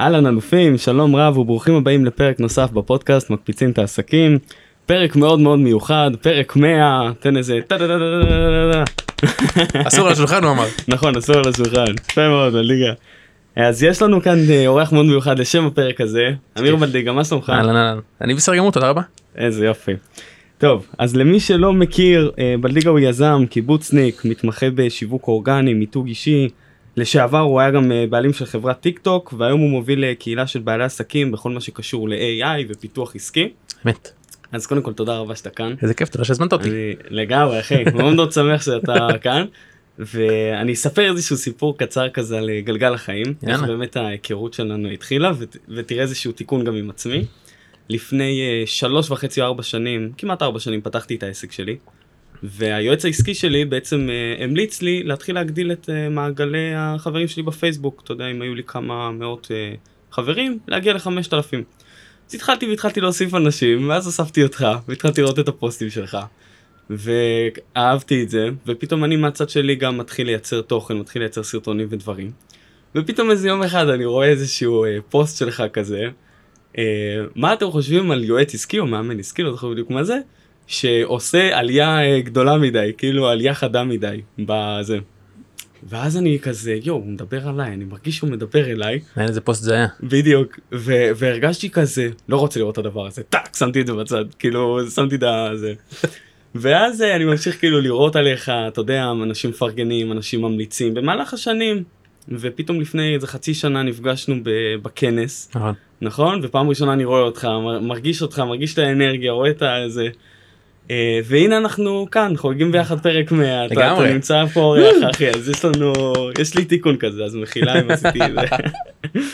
אהלן אלופים, שלום רב וברוכים הבאים לפרק נוסף בפודקאסט מקפיצים את העסקים. פרק מאוד מאוד מיוחד, פרק 100, תן איזה טה-טה-טה-טה-טה-טה. אסור על השולחן הוא אמר. נכון, אסור על השולחן, יפה מאוד, בליגה. אז יש לנו כאן אה, אורח מאוד מיוחד לשם הפרק הזה, אמיר בלדיגה, מה שלומך? אהלן אהלן. אני בסדר גמור תודה רבה. איזה יופי. טוב, אז למי שלא מכיר, אה, בלדיגה הוא יזם, קיבוצניק, מתמחה בשיווק אורגני, מיתוג אישי. לשעבר הוא היה גם אה, בעלים של חברת טיק טוק, והיום הוא מוביל אה, קהילה של בעלי עסקים בכל מה שקשור ל-AI ופיתוח עסקי. אמת. אז קודם כל תודה רבה שאתה כאן. איזה כיף תודה שהזמנת אותי. אני לגמרי אחי, מאוד מאוד שמח שאתה כאן. ואני אספר איזשהו סיפור קצר כזה על אה, גלגל החיים, איך יאללה. באמת ההיכרות שלנו התחילה ות, ותראה איזשהו תיקון גם עם עצמי. לפני שלוש וחצי או ארבע שנים, כמעט ארבע שנים פתחתי את העסק שלי. והיועץ העסקי שלי בעצם אה, המליץ לי להתחיל להגדיל את אה, מעגלי החברים שלי בפייסבוק. אתה יודע, אם היו לי כמה מאות אה, חברים, להגיע לחמשת אלפים. אז התחלתי והתחלתי להוסיף אנשים, ואז הוספתי אותך, והתחלתי לראות את הפוסטים שלך. ואהבתי את זה, ופתאום אני מהצד שלי גם מתחיל לייצר תוכן, מתחיל לייצר סרטונים ודברים. ופתאום איזה יום אחד אני רואה איזשהו אה, פוסט שלך כזה, אה, מה אתם חושבים על יועץ עסקי או מאמן עסקי, לא זוכר בדיוק מה זה, שעושה עלייה אה, גדולה מדי, כאילו עלייה חדה מדי, בזה. ואז אני כזה, יואו, הוא מדבר עליי, אני מרגיש שהוא מדבר אליי, מעניין איזה פוסט זה היה. בדיוק, ו- והרגשתי כזה, לא רוצה לראות את הדבר הזה, טאק, שמתי את זה בצד, כאילו, שמתי את זה. ואז אה, אני ממשיך כאילו לראות עליך, אתה יודע, אנשים מפרגנים, אנשים ממליצים, במהלך השנים, ופתאום לפני איזה חצי שנה נפגשנו בכנס, נכון. נכון? ופעם ראשונה אני רואה אותך, מר- מרגיש אותך, מרגיש את האנרגיה, רואה את הזה. אה, והנה אנחנו כאן חוגגים ביחד פרק 100, אתה, אתה. נמצא פה אורח אחי, אז יש לנו, יש לי תיקון כזה, אז מחילה אם עשיתי את זה.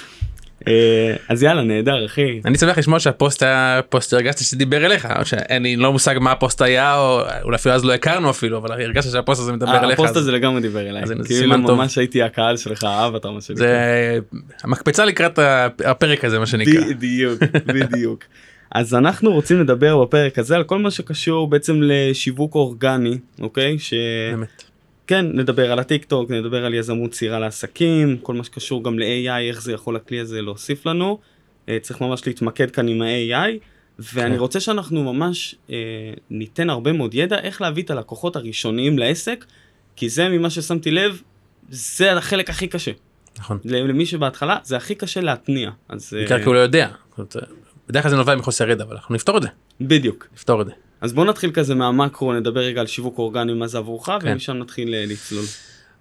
אה, אז יאללה נהדר אחי. אני שמח לשמוע שהפוסט היה פוסט שהרגשתי שדיבר אליך או שאין לי לא מושג מה הפוסט היה או אולי אפילו אז לא הכרנו אפילו אבל הרגשתי שהפוסט הזה מדבר אליך. הפוסט הזה לגמרי דיבר אליי, כאילו. ממש הייתי הקהל שלך, האווטאר מה שנקרא. זה המקפצה לקראת הפרק הזה מה שנקרא. בדיוק, בדיוק. אז אנחנו רוצים לדבר בפרק הזה על כל מה שקשור בעצם לשיווק אורגני, אוקיי? ש... באמת. כן, נדבר על הטיק טוק, נדבר על יזמות צעירה לעסקים, כל מה שקשור גם ל-AI, איך זה יכול הכלי הזה להוסיף לנו. אה, צריך ממש להתמקד כאן עם ה-AI, ואני כן. רוצה שאנחנו ממש אה, ניתן הרבה מאוד ידע איך להביא את הלקוחות הראשוניים לעסק, כי זה ממה ששמתי לב, זה החלק הכי קשה. נכון. למי שבהתחלה זה הכי קשה להתניע. אז אה, בעיקר כי הוא לא יודע. בדרך כלל זה נובע מחוסר ידע אבל אנחנו נפתור את זה. בדיוק. נפתור את זה. אז בוא נתחיל כזה מהמקרו, נדבר רגע על שיווק אורגני, מה זה עבורך, כן. ומשם נתחיל אה, לצלול.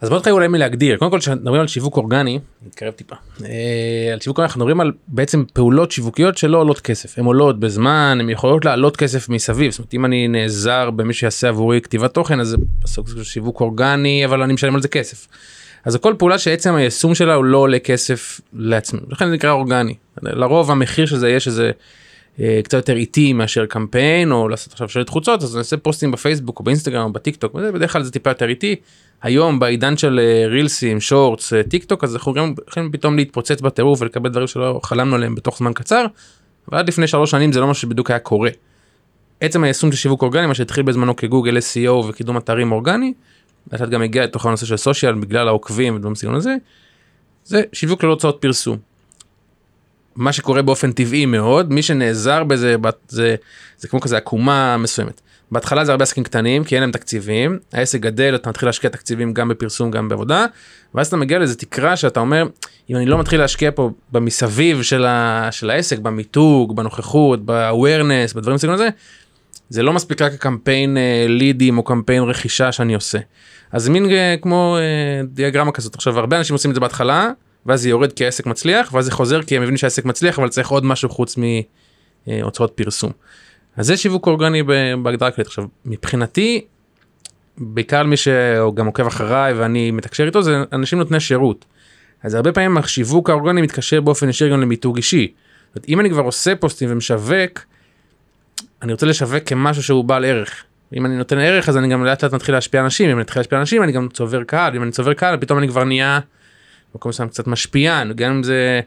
אז בוא נתחיל אולי מלהגדיר קודם כל כשמדברים על שיווק אורגני נתקרב טיפה אה, על שיווק אורגני אנחנו מדברים על בעצם פעולות שיווקיות שלא עולות כסף הן עולות בזמן הן יכולות לעלות כסף מסביב זאת אומרת אם אני נעזר במי שיעשה עבורי כתיבת תוכן אז זה בסוג של שיווק אורגני אבל אני משלם על זה כסף. אז כל פעולה שעצם היישום שלה הוא לא עולה כסף לעצמי לכן זה נקרא אורגני לרוב המחיר של זה יש איזה אה, קצת יותר איטי מאשר קמפיין או לעשות עכשיו שלט חוצות אז נעשה פוסטים בפייסבוק או באינסטגרם או בטיק טוק וזה בדרך כלל זה טיפה יותר איטי. היום בעידן של אה, רילסים shorts אה, טיק טוק אז אנחנו גם יכולים פתאום להתפוצץ בטירוף ולקבל דברים שלא חלמנו עליהם בתוך זמן קצר. ועד לפני שלוש שנים זה לא מה שבדיוק היה קורה. עצם היישום של שיווק אורגני מה שהתחיל בזמנו כגוגל SEO וקידום אתרים אורגני. לאט לאט גם הגיע לתוך הנושא של סושיאל בגלל העוקבים ודברים בסגנון הזה. זה שיווק ללא הוצאות פרסום. מה שקורה באופן טבעי מאוד מי שנעזר בזה זה זה כמו כזה עקומה מסוימת. בהתחלה זה הרבה עסקים קטנים כי אין להם תקציבים העסק גדל אתה מתחיל להשקיע תקציבים גם בפרסום גם בעבודה ואז אתה מגיע לאיזה תקרה שאתה אומר אם אני לא מתחיל להשקיע פה במסביב של, ה, של העסק במיתוג בנוכחות ב-awareness בדברים בסגנון הזה זה לא מספיק רק הקמפיין אה, לידים או קמפיין רכישה שאני עושה. אז מין אה, כמו אה, דיאגרמה כזאת עכשיו הרבה אנשים עושים את זה בהתחלה ואז זה יורד כי העסק מצליח ואז זה חוזר כי הם מבינים שהעסק מצליח אבל צריך עוד משהו חוץ מהוצאות פרסום. אז זה שיווק אורגני בהגדרה כללית עכשיו מבחינתי בעיקר מי שגם עוקב אחריי ואני מתקשר איתו זה אנשים נותני שירות. אז הרבה פעמים השיווק האורגני מתקשר באופן ישיר גם למיתוג אישי. אם אני כבר עושה פוסטים ומשווק אני רוצה לשווק כמשהו שהוא בעל ערך. אם אני נותן ערך אז אני גם לאט לאט מתחיל להשפיע אנשים. אם אני מתחיל להשפיע אנשים אני גם צובר קהל. אם אני צובר קהל פתאום אני כבר נהיה במקום מסוים קצת משפיען. גם אם זה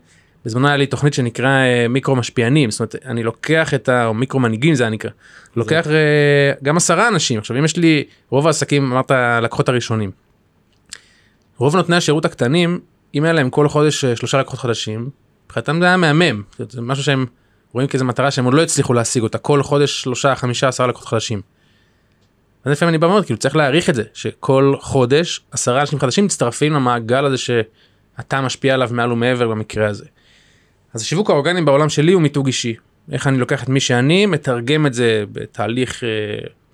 בזמנו היה לי תוכנית שנקרא אה, מיקרו משפיענים זאת אומרת אני לוקח את ה... או מיקרו מנהיגים זה היה נקרא. לוקח אה, גם עשרה אנשים. עכשיו אם יש לי רוב העסקים אמרת לקוחות הראשונים. רוב נותני השירות הקטנים אם היה להם כל חודש אה, שלושה לקוחות חדשים מבחינתם זה היה מהמם. זה משהו שהם רואים כאיזה מטרה שהם עוד לא הצליחו להשיג אותה כל חודש שלושה חמישה עשרה לקוחות חדשים. אז לפעמים אני בא ואומר כאילו צריך להעריך את זה שכל חודש עשרה אנשים חדשים מצטרפים למעגל הזה שאתה משפיע עליו מעל ומעבר במקרה הזה. אז השיווק האורגני בעולם שלי הוא מיתוג אישי איך אני לוקח את מי שאני מתרגם את זה בתהליך אה,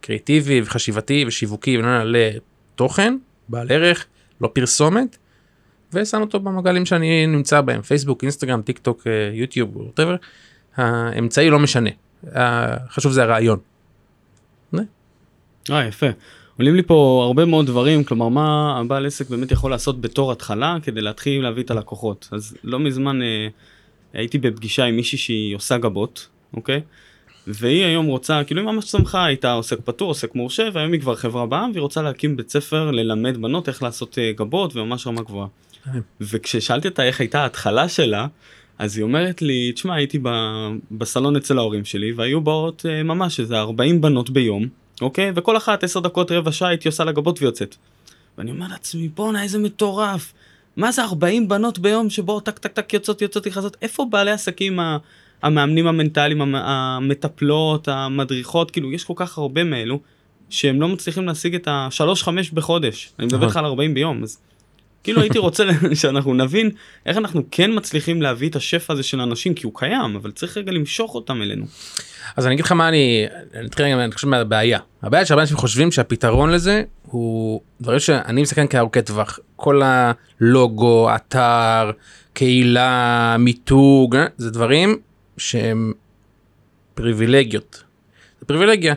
קריאיטיבי וחשיבתי ושיווקי לתוכן בעל ערך לא פרסומת. ושם אותו במעגלים שאני נמצא בהם פייסבוק אינסטגרם טיק טוק אה, יוטיוב whatever. האמצעי לא משנה חשוב זה הרעיון. אה יפה. עולים לי פה הרבה מאוד דברים כלומר מה הבעל עסק באמת יכול לעשות בתור התחלה כדי להתחיל להביא את הלקוחות אז לא מזמן אה, הייתי בפגישה עם מישהי שהיא עושה גבות אוקיי. והיא היום רוצה כאילו היא ממש צמחה הייתה עוסק פטור עוסק מורשה והיום היא כבר חברה בעם והיא רוצה להקים בית ספר ללמד בנות איך לעשות uh, גבות וממש רמה גבוהה. וכששאלתי אותה איך הייתה ההתחלה שלה אז היא אומרת לי תשמע הייתי ב, בסלון אצל ההורים שלי והיו באות uh, ממש איזה 40 בנות ביום אוקיי וכל אחת 10 דקות רבע שעה הייתי עושה לה גבות ויוצאת. ואני אומר לעצמי בואנה איזה מטורף. מה זה 40 בנות ביום שבו טק טק טק יוצאות יוצאות נכנסות איפה בעלי עסקים המאמנים המנטליים, המטפלות, המדריכות, כאילו יש כל כך הרבה מאלו שהם לא מצליחים להשיג את השלוש חמש בחודש. אני מדבר נכון. איתך על 40 ביום, אז כאילו הייתי רוצה שאנחנו נבין איך אנחנו כן מצליחים להביא את השפע הזה של האנשים, כי הוא קיים, אבל צריך רגע למשוך אותם אלינו. אז אני אגיד לך מה אני אני אתחיל רגע אני חושב מהבעיה הבעיה שהרבה אנשים חושבים שהפתרון לזה הוא דברים שאני מסתכל כארוכי טווח כל הלוגו אתר קהילה מיתוג אה, זה דברים שהם פריבילגיות. זה פריבילגיה.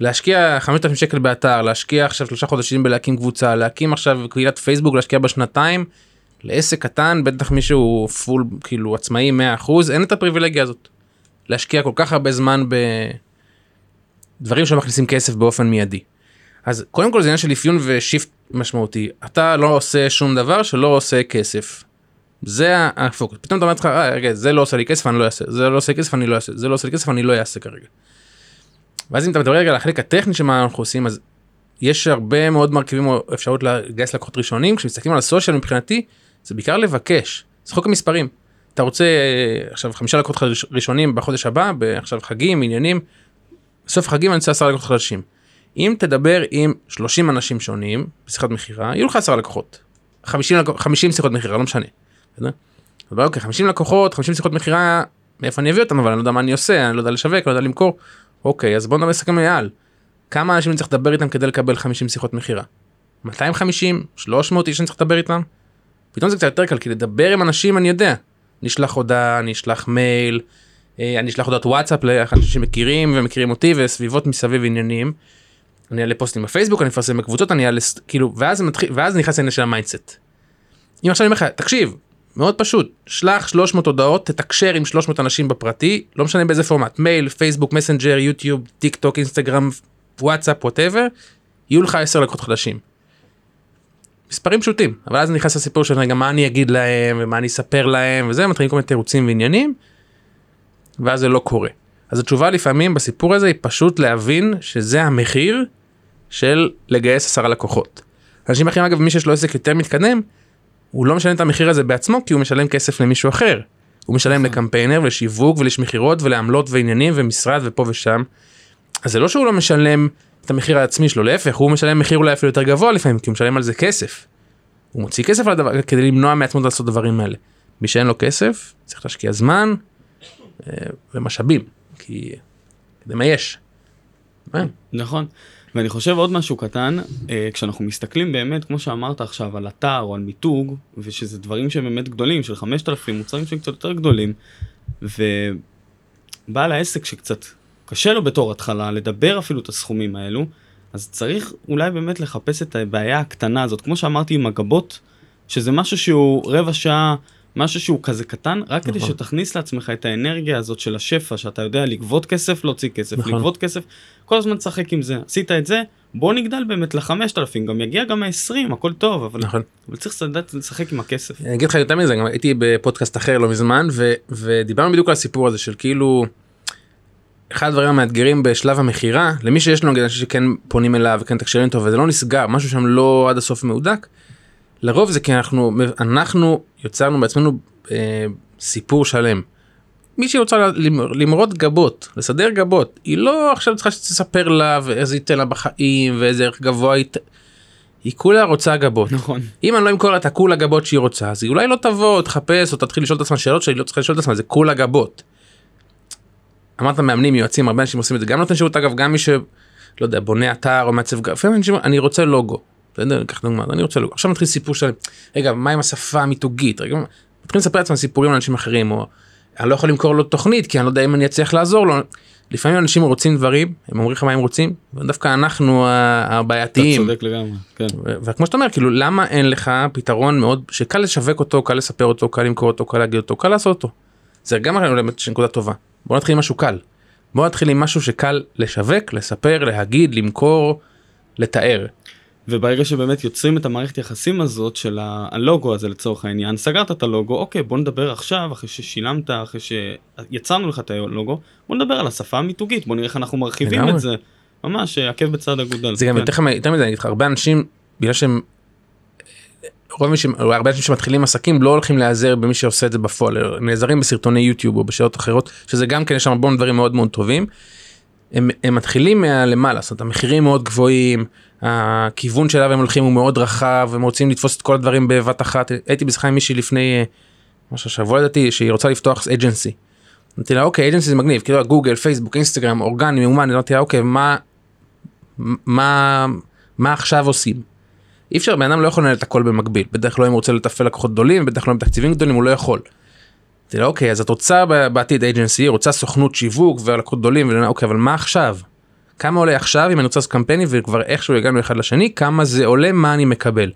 להשקיע 5,000 שקל באתר להשקיע עכשיו שלושה חודשים בלהקים קבוצה להקים עכשיו קהילת פייסבוק להשקיע בשנתיים. לעסק קטן בטח מישהו פול כאילו עצמאי 100% אין את הפריבילגיה הזאת. להשקיע כל כך הרבה זמן בדברים שמכניסים כסף באופן מיידי. אז קודם כל זה עניין של אפיון ושיפט משמעותי אתה לא עושה שום דבר שלא עושה כסף. זה הפוקוס פתאום אתה אומר לך "אה, רגע זה לא עושה לי כסף אני לא אעשה זה לא עושה כסף אני לא אעשה זה לא עושה לי כסף אני לא אעשה כרגע. ואז אם אתה מדבר רגע על החלק הטכני של מה אנחנו עושים אז יש הרבה מאוד מרכיבים או אפשרות לגייס לקוחות ראשונים כשמסתכלים על הסושיאל מבחינתי זה בעיקר לבקש זה חוק המספרים. אתה רוצה אה, עכשיו חמישה לקוחות ראשונים בחודש הבא עכשיו חגים עניינים. בסוף חגים אני רוצה עשרה לקוחות חדשים. אם תדבר עם 30 אנשים שונים בשיחת מכירה יהיו לך עשרה לקוחות. 50, לקוח- 50 שיחות מכירה לא משנה. אוקיי 50 לקוחות 50 שיחות מכירה מאיפה אני אביא אותם אבל אני לא יודע מה אני עושה אני לא יודע לשווק לא יודע למכור. אוקיי אז בוא נדבר סכם מעל. כמה אנשים צריך לדבר איתם כדי לקבל 50 שיחות מכירה? 250 300 איש אני צריך לדבר איתם? פתאום זה קצת יותר קל כי לדבר עם אנשים אני יודע. נשלח הודעה אני אשלח מייל אה, אני אשלח הודעות וואטסאפ לאנשים שמכירים ומכירים אותי וסביבות מסביב עניינים. אני אעלה פוסטים בפייסבוק אני אפרסם בקבוצות אני אעלה כאילו ואז מתחיל ואז נכנס לעניין של ה mindset. אם עכשיו אני אומר לך תקשיב מאוד פשוט שלח 300 הודעות תתקשר עם 300 אנשים בפרטי לא משנה באיזה פורמט מייל פייסבוק מסנג'ר יוטיוב טיק טוק אינסטגרם וואטסאפ whatever יהיו לך 10 לקוחות חדשים. מספרים פשוטים אבל אז נכנס לסיפור של רגע מה אני אגיד להם ומה אני אספר להם וזה מתחילים כל מיני תירוצים ועניינים. ואז זה לא קורה. אז התשובה לפעמים בסיפור הזה היא פשוט להבין שזה המחיר של לגייס עשרה לקוחות. אנשים אחרים אגב מי שיש לו עסק יותר מתקדם הוא לא משלם את המחיר הזה בעצמו כי הוא משלם כסף למישהו אחר. הוא משלם לקמפיינר ולשיווק ולאיש מכירות ולעמלות ועניינים ומשרד ופה ושם. אז זה לא שהוא לא משלם את המחיר העצמי שלו להפך הוא משלם מחיר אולי אפילו יותר גבוה לפעמים כי הוא משלם על זה כסף. הוא מוציא כסף על הדבר כדי למנוע מעצמו לעשות דברים האלה. מי שאין לו כסף צריך להשקיע זמן אה, ומשאבים כי כדי מה יש. נכון. ואני חושב עוד משהו קטן, אה, כשאנחנו מסתכלים באמת, כמו שאמרת עכשיו, על אתר או על מיתוג, ושזה דברים שהם באמת גדולים, של 5,000 מוצרים שהם קצת יותר גדולים, ובעל העסק שקצת קשה לו בתור התחלה לדבר אפילו את הסכומים האלו, אז צריך אולי באמת לחפש את הבעיה הקטנה הזאת, כמו שאמרתי עם הגבות, שזה משהו שהוא רבע שעה, משהו שהוא כזה קטן, רק כדי נכון. שתכניס לעצמך את האנרגיה הזאת של השפע, שאתה יודע לגבות כסף, להוציא כסף, נכון. לגבות כסף, כל הזמן תשחק עם זה. עשית את זה, בוא נגדל באמת לחמשת אלפים, גם יגיע גם ה-20, הכל טוב, אבל, נכון. אבל צריך לדעת לשחק עם הכסף. אני אגיד לך יותר מזה גם הייתי בפודקאסט אחר לא מזמן ו, ודיברנו בדיוק על הסיפור הזה של כאילו. אחד הדברים המאתגרים בשלב המכירה למי שיש לנו נגיד אנשים שכן פונים אליו וכן תקשרים איתו וזה לא נסגר משהו שם לא עד הסוף מהודק. לרוב זה כי אנחנו אנחנו יצרנו בעצמנו אה, סיפור שלם. מישהי רוצה למ- למרוד גבות, לסדר גבות, היא לא עכשיו צריכה שתספר לה ואיזה ייתן לה בחיים ואיזה ערך גבוה היא... היא כולה רוצה גבות. נכון. אם אני לא אמכור את הכולה גבות שהיא רוצה אז היא אולי לא תבוא תחפש או תתחיל לשאול את עצמה שאלות שהיא לא צריכה לשאול את עצמה זה כולה גבות. אמרת מאמנים יועצים הרבה אנשים עושים את זה גם נותן שירות אגב גם מי שלא יודע בונה אתר או מעצב גב לפעמים אנשים אומרים, אני רוצה לוגו. בסדר קח דוגמא אני רוצה עכשיו מתחיל סיפור שלם רגע מה עם השפה המיתוגית רגע מתחילים לספר לעצמם סיפורים לאנשים אחרים או אני לא יכול למכור לו תוכנית כי אני לא יודע אם אני אצליח לעזור לו. לפעמים אנשים רוצים דברים הם אומרים לך מה הם רוצים ודווקא אנחנו ה- אתה הבעייתיים צודק לגמרי. כן. וכמו שאתה אומר כאילו למה אין לך פתרון מאוד שקל לשווק אותו קל לספר אותו קל למכור אותו קל להגיד אותו קל לעשות אותו. זה גם נקודה טובה בוא נתחיל עם משהו קל. בוא נתחיל עם משהו שקל לשווק לספר להגיד למכור לתאר. וברגע שבאמת יוצרים את המערכת יחסים הזאת של הלוגו הזה לצורך העניין, סגרת את הלוגו, אוקיי בוא נדבר עכשיו, אחרי ששילמת, אחרי שיצרנו לך את הלוגו, בוא נדבר על השפה המיתוגית, בוא נראה איך אנחנו מרחיבים. את זה. ממש אה, עקב בצד אגודל. זה גם כן. יותר יותר מזה אני אגיד לך הרבה אנשים בגלל שהם. רוב ש... הרבה אנשים שמתחילים עסקים לא הולכים להיעזר במי שעושה את זה בפועל נעזרים בסרטוני יוטיוב או בשאלות אחרות שזה גם כן יש שם המון דברים מאוד מאוד טובים. הם, הם מתחילים מלמעלה זאת אומרת המחירים מאוד גבוהים הכיוון שאליו הם הולכים הוא מאוד רחב הם רוצים לתפוס את כל הדברים בבת אחת הייתי בשיחה עם מישהי לפני אה, משהו שבוע לדעתי שהיא רוצה לפתוח אג'נסי. אמרתי לה אוקיי אג'נסי זה מגניב כאילו גוגל פייסבוק אינסטגרם אורגני מאומן אמרתי לה אוקיי מה מה מה עכשיו עושים. אי אפשר בן אדם לא יכול לנהל את הכל במקביל בדרך כלל אם הוא רוצה לתפעל לקוחות גדולים בדרך כלל עם תקציבים גדולים הוא לא יכול. אמרתי לה אוקיי אז את רוצה בעתיד אג'נסי רוצה סוכנות שיווק ולקוחות גדולים אוקיי אבל מה עכשיו. כמה עולה עכשיו אם אני רוצה לעשות קמפיינים וכבר איכשהו הגענו אחד לשני כמה זה עולה מה אני מקבל.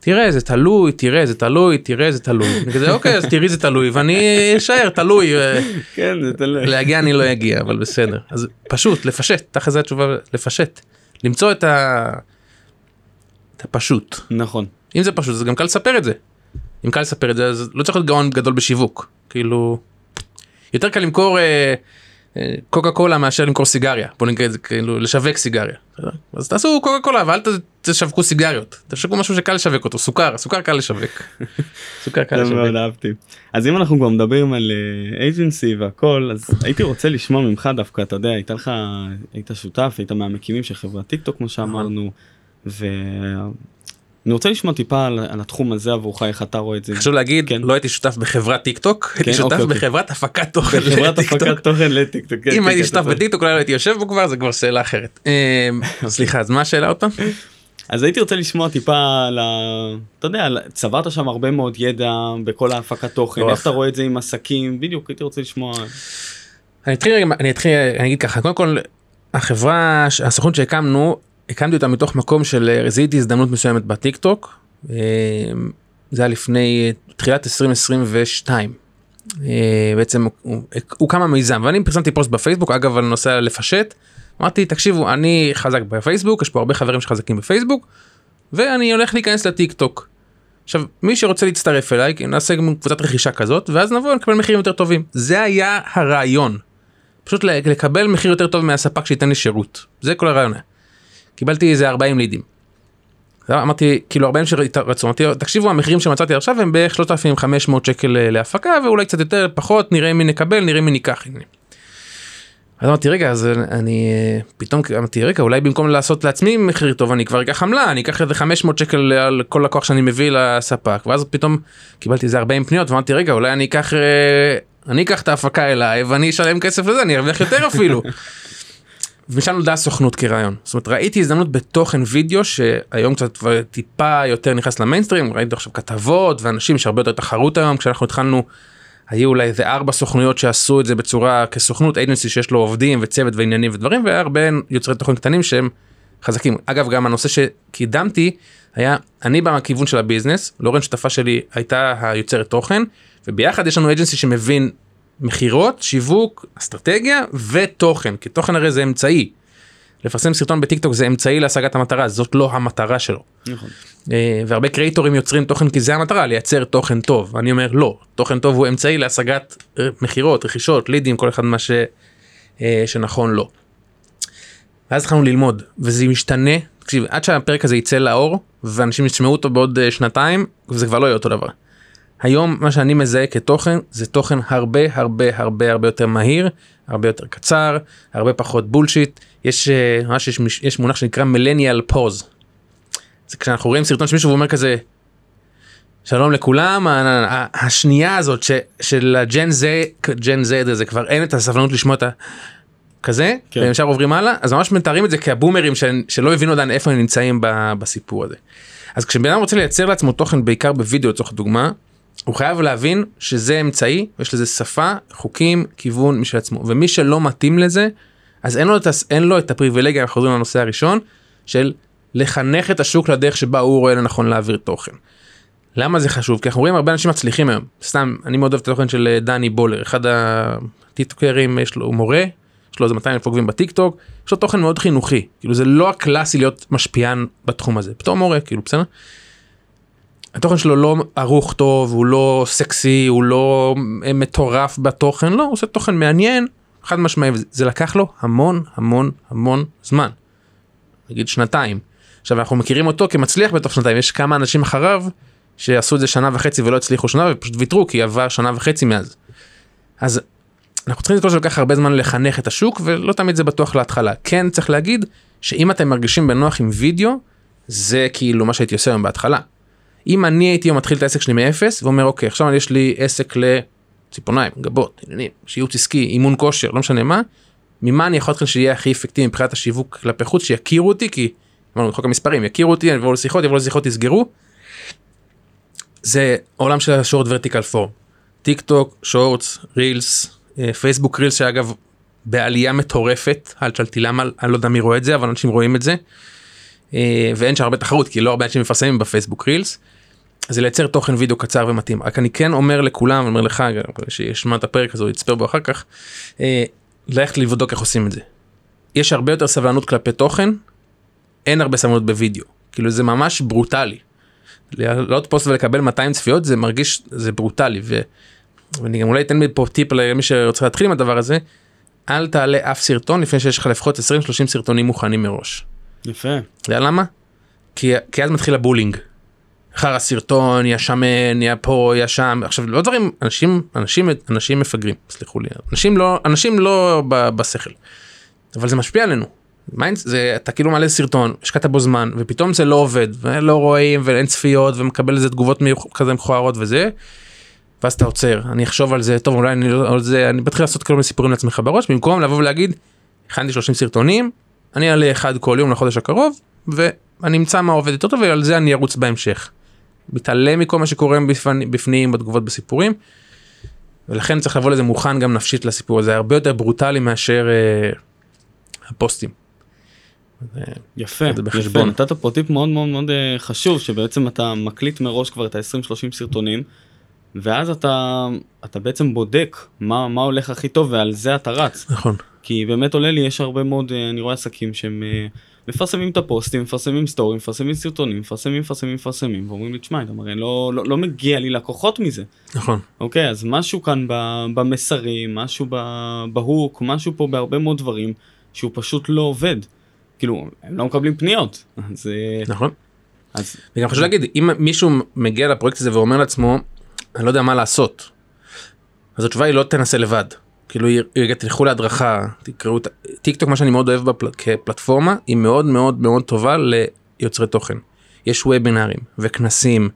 תראה זה תלוי תראה זה תלוי תראה זה תלוי. כזה אוקיי אז תראי זה תלוי ואני אשאר תלוי. אה, כן, זה תלוי. להגיע אני לא אגיע אבל בסדר אז פשוט לפשט תכף זה התשובה לפשט למצוא את ה... את הפשוט נכון. אם זה פשוט זה גם קל לספר את זה. אם קל לספר את זה אז לא צריך להיות גאון גדול בשיווק כאילו יותר קל למכור אה, קוקה קולה מאשר למכור סיגריה בוא נגיד זה כאילו לשווק סיגריה? אז תעשו קוקה קולה ואל ת- תשווקו סיגריות תשווקו משהו שקל לשווק אותו סוכר סוכר קל לשווק. סוכר קל לשווק. מאוד אהבתי. אז אם אנחנו כבר מדברים על agency והכל, אז הייתי רוצה לשמוע ממך דווקא, אתה יודע, הייתה לך, היית שותף, היית מהמקימים של חברת טיק טוק כמו שאמרנו, ואני רוצה לשמוע טיפה על, על התחום הזה עבורך, איך אתה רואה את זה. חשוב להגיד כן. לא הייתי שותף בחברת טיק טוק הייתי כן, שותף אוקיי, אוקיי. בחברת הפקת תוכן חברת לטיק טוק. הפקת תוכן לטיק טוק. כן, אם כן, הייתי כן, שותף בטיק טוק אולי לא הייתי יושב בו כבר זה כבר שאלה אחרת. אה, סליחה אז מה השאלה עוד פעם? אז הייתי רוצה לשמוע טיפה על ה... אתה יודע, צברת שם הרבה מאוד ידע בכל ההפקת תוכן. איך אתה רואה את זה עם עסקים, בדיוק, הייתי רוצה לשמוע. אני אתחיל אני אתחיל אני אגיד ככה קודם כל החברה הסוכנות שהקמנו הקמתי אותה מתוך מקום של אה, זיהיתי הזדמנות מסוימת בטיק טוק. אה, זה היה לפני אה, תחילת 2022. אה, בעצם הוא- קם המיזם ואני פרסמתי פוסט בפייסבוק אגב על נושא לפשט. אמרתי תקשיבו אני חזק בפייסבוק יש פה הרבה חברים שחזקים בפייסבוק ואני הולך להיכנס לטיק טוק. עכשיו מי שרוצה להצטרף אליי נעשה גם קבוצת רכישה כזאת ואז נבוא לקבל מחירים יותר טובים זה היה הרעיון. פשוט לקבל מחיר יותר טוב מהספק שייתן לי שירות זה כל הרעיון. היה. קיבלתי איזה 40 לידים. אמרתי כאילו 40 שרצו אמרתי תקשיבו המחירים שמצאתי עכשיו הם בערך 3,500 שקל אה, להפקה ואולי קצת יותר פחות נראה מי נקבל נראה מי ניקח. אז אמרתי רגע אז אני אה, פתאום אמרתי רגע אולי במקום לעשות לעצמי מחיר טוב אני כבר אקח עמלה אני אקח איזה 500 שקל על כל לקוח שאני מביא לספק ואז פתאום קיבלתי איזה 40 פניות ואמרתי רגע אולי אני אקח אה, אני אקח את ההפקה אליי ואני אשלם כסף לזה אני ארוויח יותר אפילו. ומשם נולדה הסוכנות כרעיון זאת אומרת ראיתי הזדמנות בתוכן וידאו שהיום קצת כבר טיפה יותר נכנס למיינסטרים ראיתי עכשיו כתבות ואנשים שהרבה יותר תחרות היום כשאנחנו התחלנו. היו אולי איזה ארבע סוכנויות שעשו את זה בצורה כסוכנות אייג'נסי שיש לו עובדים וצוות ועניינים ודברים והיה הרבה יוצרי תוכן קטנים שהם חזקים אגב גם הנושא שקידמתי היה אני בכיוון של הביזנס לורן שותפה שלי הייתה היוצרת תוכן וביחד יש לנו אייג'נסי שמבין מכירות שיווק אסטרטגיה ותוכן כי תוכן הרי זה אמצעי. לפרסם סרטון בטיק טוק זה אמצעי להשגת המטרה זאת לא המטרה שלו. נכון. אה, והרבה קריאטורים יוצרים תוכן כי זה המטרה לייצר תוכן טוב אני אומר לא תוכן טוב הוא אמצעי להשגת אה, מכירות רכישות לידים כל אחד מה ש, אה, שנכון לו. ואז התחלנו ללמוד וזה משתנה תקשיב עד שהפרק הזה יצא לאור ואנשים ישמעו אותו בעוד שנתיים זה כבר לא יהיה אותו דבר. היום מה שאני מזהה כתוכן זה תוכן הרבה הרבה הרבה הרבה יותר מהיר הרבה יותר קצר הרבה פחות בולשיט יש אה, ממש יש, יש מונח שנקרא מילניאל פוז. זה כשאנחנו רואים סרטון שמישהו אומר כזה שלום לכולם השנייה הזאת ש, של הג'ן זה ג'ן זד הזה כבר אין את הסבלנות לשמוע את ה... כזה כן. והם ישר עוברים הלאה אז ממש מתארים את זה כבומרים של, שלא הבינו עדיין איפה הם נמצאים ב, בסיפור הזה. אז כשבן אדם רוצה לייצר לעצמו תוכן בעיקר בווידאו לצורך דוגמה הוא חייב להבין שזה אמצעי ויש לזה שפה חוקים כיוון משל עצמו. ומי שלא מתאים לזה אז אין לו את, אין לו את הפריבילגיה אנחנו חוזרים לנושא הראשון של לחנך את השוק לדרך שבה הוא רואה לנכון להעביר תוכן. למה זה חשוב? כי אנחנו רואים הרבה אנשים מצליחים היום. סתם אני מאוד אוהב את התוכן של אה, דני בולר. אחד הטיקטוקרים יש לו מורה יש לו איזה 200 אלף עוקבים בטיק טוק יש לו תוכן מאוד חינוכי. כאילו זה לא הקלאסי להיות משפיען בתחום הזה. בתור מורה כאילו בסדר. התוכן שלו לא ערוך טוב הוא לא סקסי הוא לא מטורף בתוכן לא הוא עושה תוכן מעניין חד משמעי זה לקח לו המון המון המון זמן. נגיד שנתיים. עכשיו אנחנו מכירים אותו כמצליח בתוך שנתיים יש כמה אנשים אחריו שעשו את זה שנה וחצי ולא הצליחו שנה ופשוט ויתרו כי עבר שנה וחצי מאז. אז אנחנו צריכים לזכור שלוקח הרבה זמן לחנך את השוק ולא תמיד זה בטוח להתחלה כן צריך להגיד שאם אתם מרגישים בנוח עם וידאו זה כאילו מה שהייתי עושה היום בהתחלה. אם אני הייתי מתחיל את העסק שלי מאפס ואומר אוקיי עכשיו יש לי עסק לציפורניים גבות עניינים שיוץ עסקי אימון כושר לא משנה מה ממה אני יכול להתחיל שיהיה הכי אפקטיבי מבחינת השיווק כלפי חוץ שיכירו אותי כי אמרנו חוק המספרים יכירו אותי יבואו לשיחות יבואו לשיחות יסגרו. זה עולם של ה short vertical form טיק טוק shorts reels פייסבוק reels שאגב בעלייה מטורפת אל תשאלתי למה אני לא יודע מי רואה את זה אבל אנשים רואים את זה. אה, ואין שם הרבה תחרות כי לא הרבה אנשים מפרסמים בפייסבוק reels. זה לייצר תוכן וידאו קצר ומתאים רק אני כן אומר לכולם אומר לך שישמע את הפרק הזה יצפה בו אחר כך. אה, ללכת לבדוק איך עושים את זה. יש הרבה יותר סבלנות כלפי תוכן אין הרבה סבלנות בווידאו כאילו זה ממש ברוטלי. לעלות פוסט ולקבל 200 צפיות זה מרגיש זה ברוטלי ו... ואני גם אולי אתן פה טיפ למי שרוצה להתחיל עם הדבר הזה. אל תעלה אף סרטון לפני שיש לך לפחות 20-30 סרטונים מוכנים מראש. יפה. אתה יודע למה? כי, כי אז מתחיל הבולינג. אחר הסרטון, יא שמן, יא פה, יא שם. עכשיו לא דברים, אנשים, אנשים, אנשים מפגרים, סלחו לי. אנשים לא, אנשים לא ב, בשכל. אבל זה משפיע עלינו. mind, זה, אתה כאילו מעלה סרטון, השקעת בו זמן, ופתאום זה לא עובד, ולא רואים, ואין צפיות, ומקבל איזה תגובות כזה מכוערות וזה. ואז אתה עוצר, אני אחשוב על זה, טוב אולי אני לא, על זה, אני מתחיל לעשות כל מיני סיפורים לעצמך בראש, במקום לבוא ולהגיד, הכנתי 30 סרטונים, אני אעלה אחד כל יום לחודש הקרוב, ואני אמצא מה עובד יותר טוב ועל זה אני ארוץ בהמשך. מתעלם מכל מה שקורה בפני- בפנים בתגובות בסיפורים. ולכן צריך לבוא לזה מוכן גם נפשית לסיפור הזה הרבה יותר ברוטלי מאשר אה, הפוסטים. יפה, זה יפה, בחשבון. נתת פה טיפ מאוד מאוד מאוד אה, חשוב, שבעצם אתה מקליט מראש כבר את ה-20-30 סרטונים, ואז אתה, אתה בעצם בודק מה, מה הולך הכי טוב ועל זה אתה רץ. נכון. כי באמת עולה לי, יש הרבה מאוד, אה, אני רואה עסקים שהם אה, מפרסמים את הפוסטים, מפרסמים סטורים, מפרסמים סרטונים, מפרסמים, מפרסמים, מפרסמים, ואומרים לי, תשמע, מראה, לא, לא, לא מגיע לי לקוחות מזה. נכון. אוקיי, אז משהו כאן במסרים, משהו בהוק, משהו פה בהרבה מאוד דברים, שהוא פשוט לא עובד. כאילו, הם לא מקבלים פניות. אז... אה, נכון. אז וגם חשוב להגיד אם מישהו מגיע לפרויקט הזה ואומר לעצמו אני לא יודע מה לעשות. אז התשובה היא לא תנסה לבד. כאילו רגע תלכו להדרכה תקראו את טיק טוק מה שאני מאוד אוהב בפל... כפלטפורמה היא מאוד מאוד מאוד טובה ליוצרי תוכן. יש וובינארים וכנסים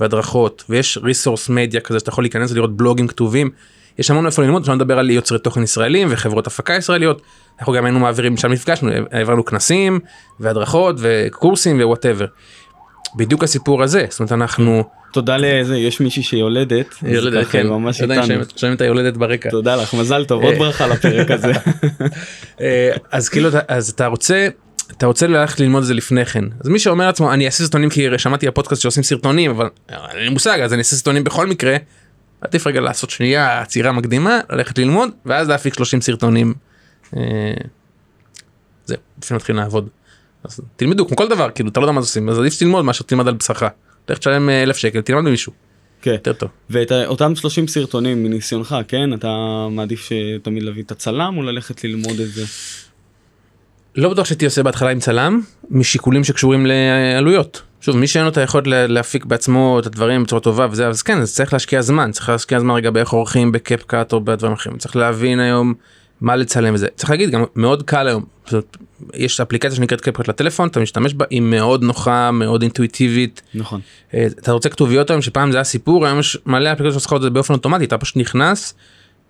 והדרכות ויש resource מדיה כזה שאתה יכול להיכנס ולראות בלוגים כתובים. יש המון איפה ללמוד, אפשר לדבר על יוצרי תוכן ישראלים וחברות הפקה ישראליות. אנחנו גם היינו מעבירים, שם נפגשנו, העברנו כנסים והדרכות וקורסים ו whatever. בדיוק הסיפור הזה, זאת אומרת אנחנו... תודה לזה, יש מישהי שיולדת. יולדת, כן, ממש איתנו. שומעים- את היולדת ברקע. תודה לך, מזל טוב, עוד אה. ברכה לפרק הזה. אה, אז כאילו אז אתה רוצה אתה רוצה ללכת ללמוד את זה לפני כן אז מי שאומר לעצמו אני אעשה סרטונים כי שמעתי בפודקאסט שעושים סרטונים אבל אין לי מושג אז אני אעשה סרטונים בכל מקרה. עדיף רגע לעשות שנייה עצירה מקדימה ללכת ללמוד ואז להפיק 30 סרטונים. אה, זהו לפני מתחילים לעבוד. אז תלמדו כמו כל דבר כאילו אתה לא יודע מה זה עושים אז עדיף שתלמוד מאשר תלמד על בשרך. לך תשלם אה, אלף שקל תלמד ממישהו כן. יותר טוב. ואת אותם 30 סרטונים מניסיונך, כן? אתה מעדיף שתמיד להביא את הצלם או ללכת ללמוד את זה? לא בטוח שהייתי עושה בהתחלה עם צלם משיקולים שקשורים לעלויות. שוב מי שאין לו את היכולת לה- להפיק בעצמו את הדברים בצורה טובה וזה אז כן אז צריך להשקיע זמן צריך להשקיע זמן רגע באיך עורכים בקפקאט או בדברים אחרים צריך להבין היום מה לצלם וזה צריך להגיד גם מאוד קל היום זאת, יש אפליקציה שנקראת קפקאט לטלפון אתה משתמש בה היא מאוד נוחה מאוד אינטואיטיבית נכון. אה, אתה רוצה כתוביות היום שפעם זה היה סיפור היום יש מלא אפליקציות שעושות את זה באופן אוטומטי אתה פשוט נכנס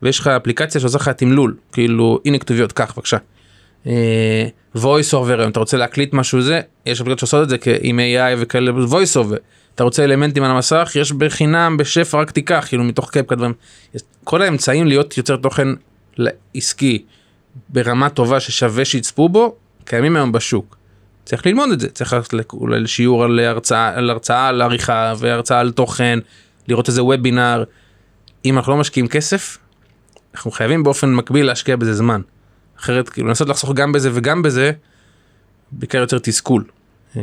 ויש לך אפליקציה שעושה לך תמלול כאילו הנה כתוביות קח בבקשה. אה, voice over היום אתה רוצה להקליט משהו זה יש אפליקציות שעושות את זה עם AI וכאלה voice over אתה רוצה אלמנטים על המסך יש בחינם בשפע רק תיקח כאילו מתוך. יש- כל האמצעים להיות יוצר תוכן עסקי ברמה טובה ששווה שיצפו בו קיימים היום בשוק. צריך ללמוד את זה צריך ללכת אולי לשיעור על הרצאה על הרצאה על עריכה והרצאה על תוכן לראות איזה וובינר. אם אנחנו לא משקיעים כסף אנחנו חייבים באופן מקביל להשקיע בזה זמן. אחרת כאילו לנסות לחסוך גם בזה וגם בזה בעיקר יותר תסכול. אה,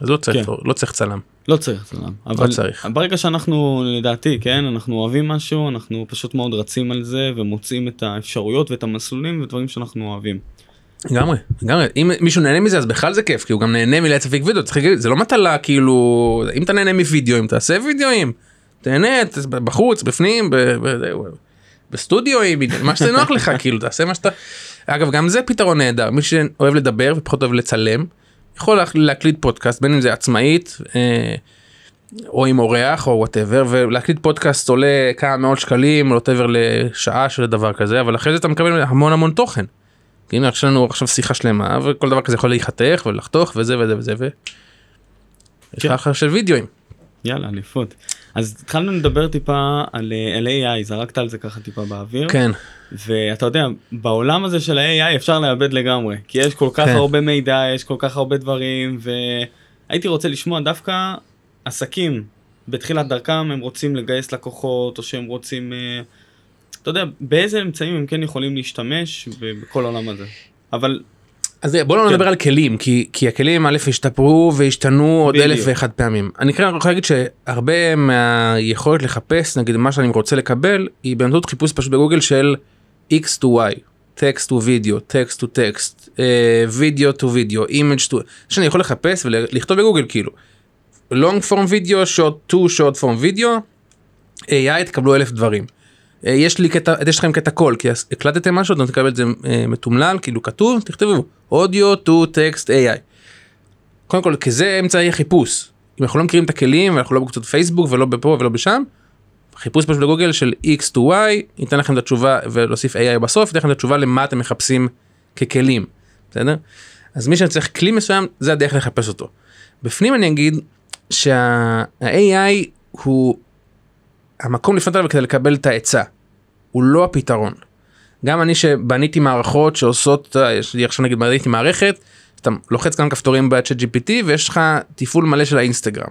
אז לא צריך, כן. לא צריך צלם. לא צריך צלם. אבל צריך. ברגע שאנחנו, לדעתי, כן, אנחנו אוהבים משהו, אנחנו פשוט מאוד רצים על זה ומוצאים את האפשרויות ואת המסלולים ודברים שאנחנו אוהבים. לגמרי, לגמרי. אם מישהו נהנה מזה אז בכלל זה כיף כי הוא גם נהנה מלהצפיק וידאו צריך להגיד זה לא מטלה כאילו אם אתה נהנה מווידאוים תעשה וידאוים. תהנה ת- בחוץ בפנים ב- ב- בסטודיואים מה שזה נוח לך כאילו תעשה מה שאתה. אגב גם זה פתרון נהדר מי שאוהב לדבר ופחות אוהב לצלם יכול לה- להקליט פודקאסט בין אם זה עצמאית. אה, או עם אורח או whatever ולהקליט פודקאסט עולה כמה מאות שקלים או whatever לשעה של דבר כזה אבל אחרי זה אתה מקבל המון המון תוכן. הנה יש לנו עכשיו שיחה שלמה וכל דבר כזה יכול להיחתך ולחתוך וזה וזה וזה ו... יש לך של וידאוים. יאללה, אליפות. אז התחלנו לדבר טיפה על, אה, על AI, זרקת על זה ככה טיפה באוויר. כן. ואתה יודע, בעולם הזה של ה-AI אפשר לאבד לגמרי, כי יש כל כך כן. הרבה מידע, יש כל כך הרבה דברים, והייתי רוצה לשמוע דווקא עסקים בתחילת דרכם, הם רוצים לגייס לקוחות, או שהם רוצים, אה, אתה יודע, באיזה אמצעים הם כן יכולים להשתמש בכל העולם הזה. אבל אז בוא לא כן. נדבר על כלים כי כי הכלים א' השתפרו והשתנו עוד. אלף ואחד פעמים. אני כן יכול להגיד שהרבה מהיכולת לחפש נגיד מה שאני רוצה לקבל היא באמצעות חיפוש פשוט בגוגל של x to y. text to video, text to text, אה, video to video, image to, שאני יכול לחפש ולכתוב בגוגל כאילו. long form video, short to short form video, AI תקבלו אלף דברים. אה, יש לי קטע, יש לכם קטע קול, כי הקלטתם משהו, אתם תקבל את זה אה, מתומלל, כאילו כתוב, תכתבו audio to text AI. קודם כל, כי זה אמצעי החיפוש. אם אנחנו לא מכירים את הכלים, ואנחנו לא בקבוצות פייסבוק ולא בפה ולא בשם, חיפוש פשוט בגוגל של x to y, ייתן לכם את התשובה ולהוסיף AI בסוף, ייתן לכם את התשובה למה אתם מחפשים ככלים, בסדר? אז מי שצריך כלי מסוים, זה הדרך לחפש אותו. בפנים אני אגיד שה-AI הוא המקום לפנות אליו כדי לקבל את העצה, הוא לא הפתרון. גם אני שבניתי מערכות שעושות, יש לי עכשיו נגיד בניתי מערכת, אתה לוחץ כמה כפתורים ב-chat GPT ויש לך תפעול מלא של האינסטגרם.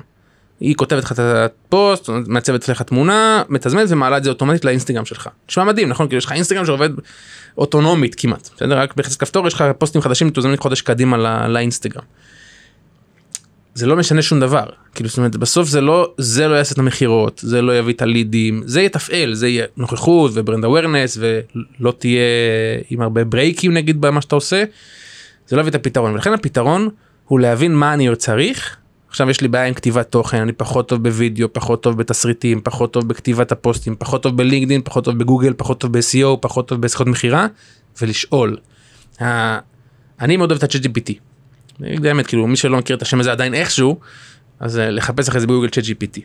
היא כותבת לך את הפוסט, מעצבת לך תמונה, מתזמנת ומעלה את זה אוטומטית לאינסטגרם שלך. נשמע מדהים נכון? כאילו יש לך אינסטגרם שעובד אוטונומית כמעט, בסדר? רק בלחיצת כפתור יש לך פוסטים חדשים מתוזמנים חודש קדימה לא- לאינסטגרם. זה לא משנה שום דבר כאילו זאת אומרת בסוף זה לא זה לא יעשה את המכירות זה לא יביא את הלידים זה יתפעל זה יהיה נוכחות ו brand awareness ולא תהיה עם הרבה ברייקים נגיד במה שאתה עושה. זה לא יביא את הפתרון ולכן הפתרון הוא להבין מה אני צריך. עכשיו יש לי בעיה עם כתיבת תוכן אני פחות טוב בווידאו פחות טוב בתסריטים פחות טוב בכתיבת הפוסטים פחות טוב בלינקדאין פחות טוב בגוגל פחות טוב ב-SEO פחות טוב בשיחות מכירה ולשאול. אני מאוד אוהב את באמת כאילו מי שלא מכיר את השם הזה עדיין איכשהו אז אה, לחפש אחרי זה בגוגל צ'אט GPT.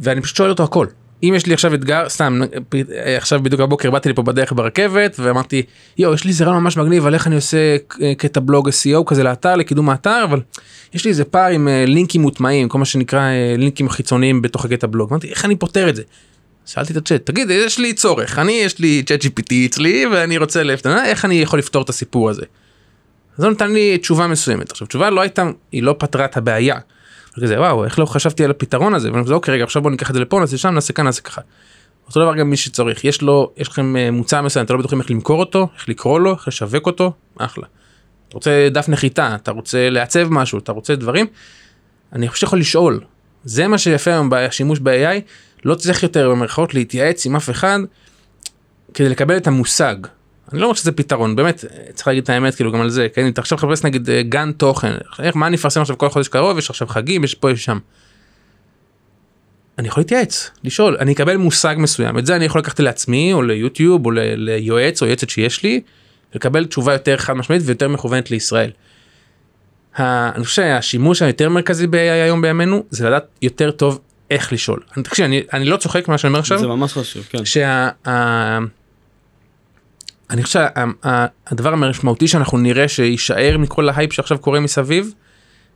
ואני פשוט שואל אותו הכל. אם יש לי עכשיו אתגר סתם אה, עכשיו בדיוק הבוקר באתי לפה בדרך ברכבת ואמרתי יואו יש לי רעיון ממש מגניב על איך אני עושה אה, קטע בלוג SEO כזה לאתר לקידום האתר אבל יש לי איזה פער עם לינקים מוטמעים כל מה שנקרא לינקים חיצוניים בתוך הקטע בלוג אמרתי איך אני פותר את זה. שאלתי את הצ'אט תגיד יש לי צורך אני יש לי צ'אט GPT אצלי ואני רוצה לפתור איך אני יכול לפתור את הסיפור הזה. הוא נתן לי תשובה מסוימת עכשיו תשובה לא הייתה היא לא פתרה את הבעיה. כזה וואו איך לא חשבתי על הפתרון הזה ואני כזה אוקיי רגע עכשיו בוא ניקח את זה לפה נעשה שם נעשה כאן נעשה ככה. אותו דבר גם מי שצריך יש לו יש לכם אה, מוצר מסוים אתם לא בטוחים איך למכור אותו איך לקרוא לו איך לשווק אותו אחלה. אתה רוצה דף נחיתה אתה רוצה לעצב משהו אתה רוצה דברים. אני חושב שיכול לשאול זה מה שיפה היום בשימוש ב-AI לא צריך יותר במרכאות להתייעץ עם אף אחד כדי לקבל את המושג. אני לא אומר שזה פתרון באמת צריך להגיד את האמת כאילו גם על זה כן אם אתה עכשיו מחפש נגיד אה, גן תוכן איך מה אני אפרסם עכשיו כל חודש קרוב יש עכשיו חגים יש פה יש שם. אני יכול להתייעץ לשאול אני אקבל מושג מסוים את זה אני יכול לקחת לעצמי או ליוטיוב או ליועץ או יועצת שיש לי לקבל תשובה יותר חד משמעית ויותר מכוונת לישראל. ה- אני חושב שהשימוש היותר מרכזי היום בימינו זה לדעת יותר טוב איך לשאול. תקשיב, אני, אני לא צוחק מה שאני אומר עכשיו. זה ממש חשוב, כן. שה... אני חושב שהדבר המשמעותי שאנחנו נראה שיישאר מכל ההייפ שעכשיו קורה מסביב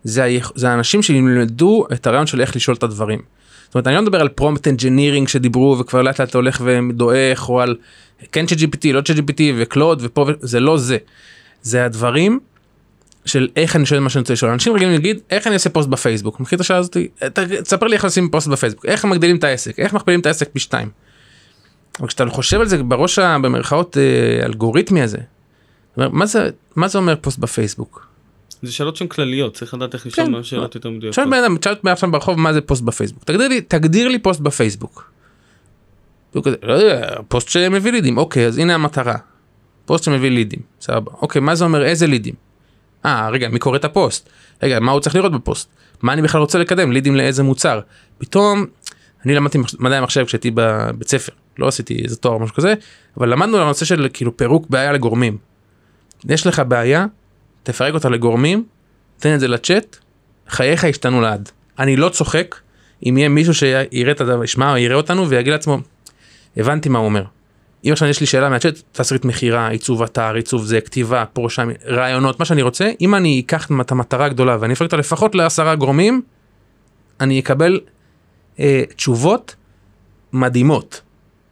זה, היכ... זה האנשים שילמדו את הרעיון של איך לשאול את הדברים. זאת אומרת אני לא מדבר על prompt engineering שדיברו וכבר לאט לאט הולך ודועך או על כן צ'אט GPT לא צ'אט GPT וקלוד ופה זה לא זה. זה הדברים של איך אני שואל מה שאני רוצה לשאול אנשים רגילים להגיד איך אני עושה פוסט בפייסבוק מכיר את השאלה הזאת "ת- תספר לי איך עושים פוסט בפייסבוק איך מגדילים את העסק איך מכפילים את העסק פי שתיים. אבל כשאתה חושב על זה בראש במרכאות אה, אלגוריתמי הזה. מה זה מה זה אומר פוסט בפייסבוק. זה שאלות שהן כלליות, צריך לדעת איך לשאול כן. מה שאלות יותר מדויקות. שואל בן אדם תשאל אותי עכשיו ברחוב מה זה פוסט בפייסבוק תגדיר לי תגדיר לי פוסט בפייסבוק. כזה, לא יודע פוסט שמביא לידים אוקיי אז הנה המטרה. פוסט שמביא לידים סבבה אוקיי מה זה אומר איזה לידים. אה רגע מי קורא את הפוסט רגע מה הוא צריך לראות בפוסט מה אני בכלל רוצה לקדם לידים לאיזה מוצר פתאום אני למדתי מדעי המחשב כשהייתי בבית ספר לא עשיתי איזה תואר או משהו כזה אבל למדנו על הנושא של כאילו פירוק בעיה לגורמים. יש לך בעיה תפרק אותה לגורמים תן את זה לצ'אט חייך ישתנו לעד. אני לא צוחק אם יהיה מישהו שיראה את הדבר, ישמע או יראה אותנו ויגיד לעצמו, הבנתי מה הוא אומר. אם עכשיו יש לי שאלה מהצ'אט, תסריט מכירה, עיצוב אתר, עיצוב זה, כתיבה, פרושה, רעיונות, מה שאני רוצה, אם אני אקח את המטרה הגדולה ואני אפרק אותה לפחות לעשרה גורמים, אני אקבל אה, תשובות מדהימות.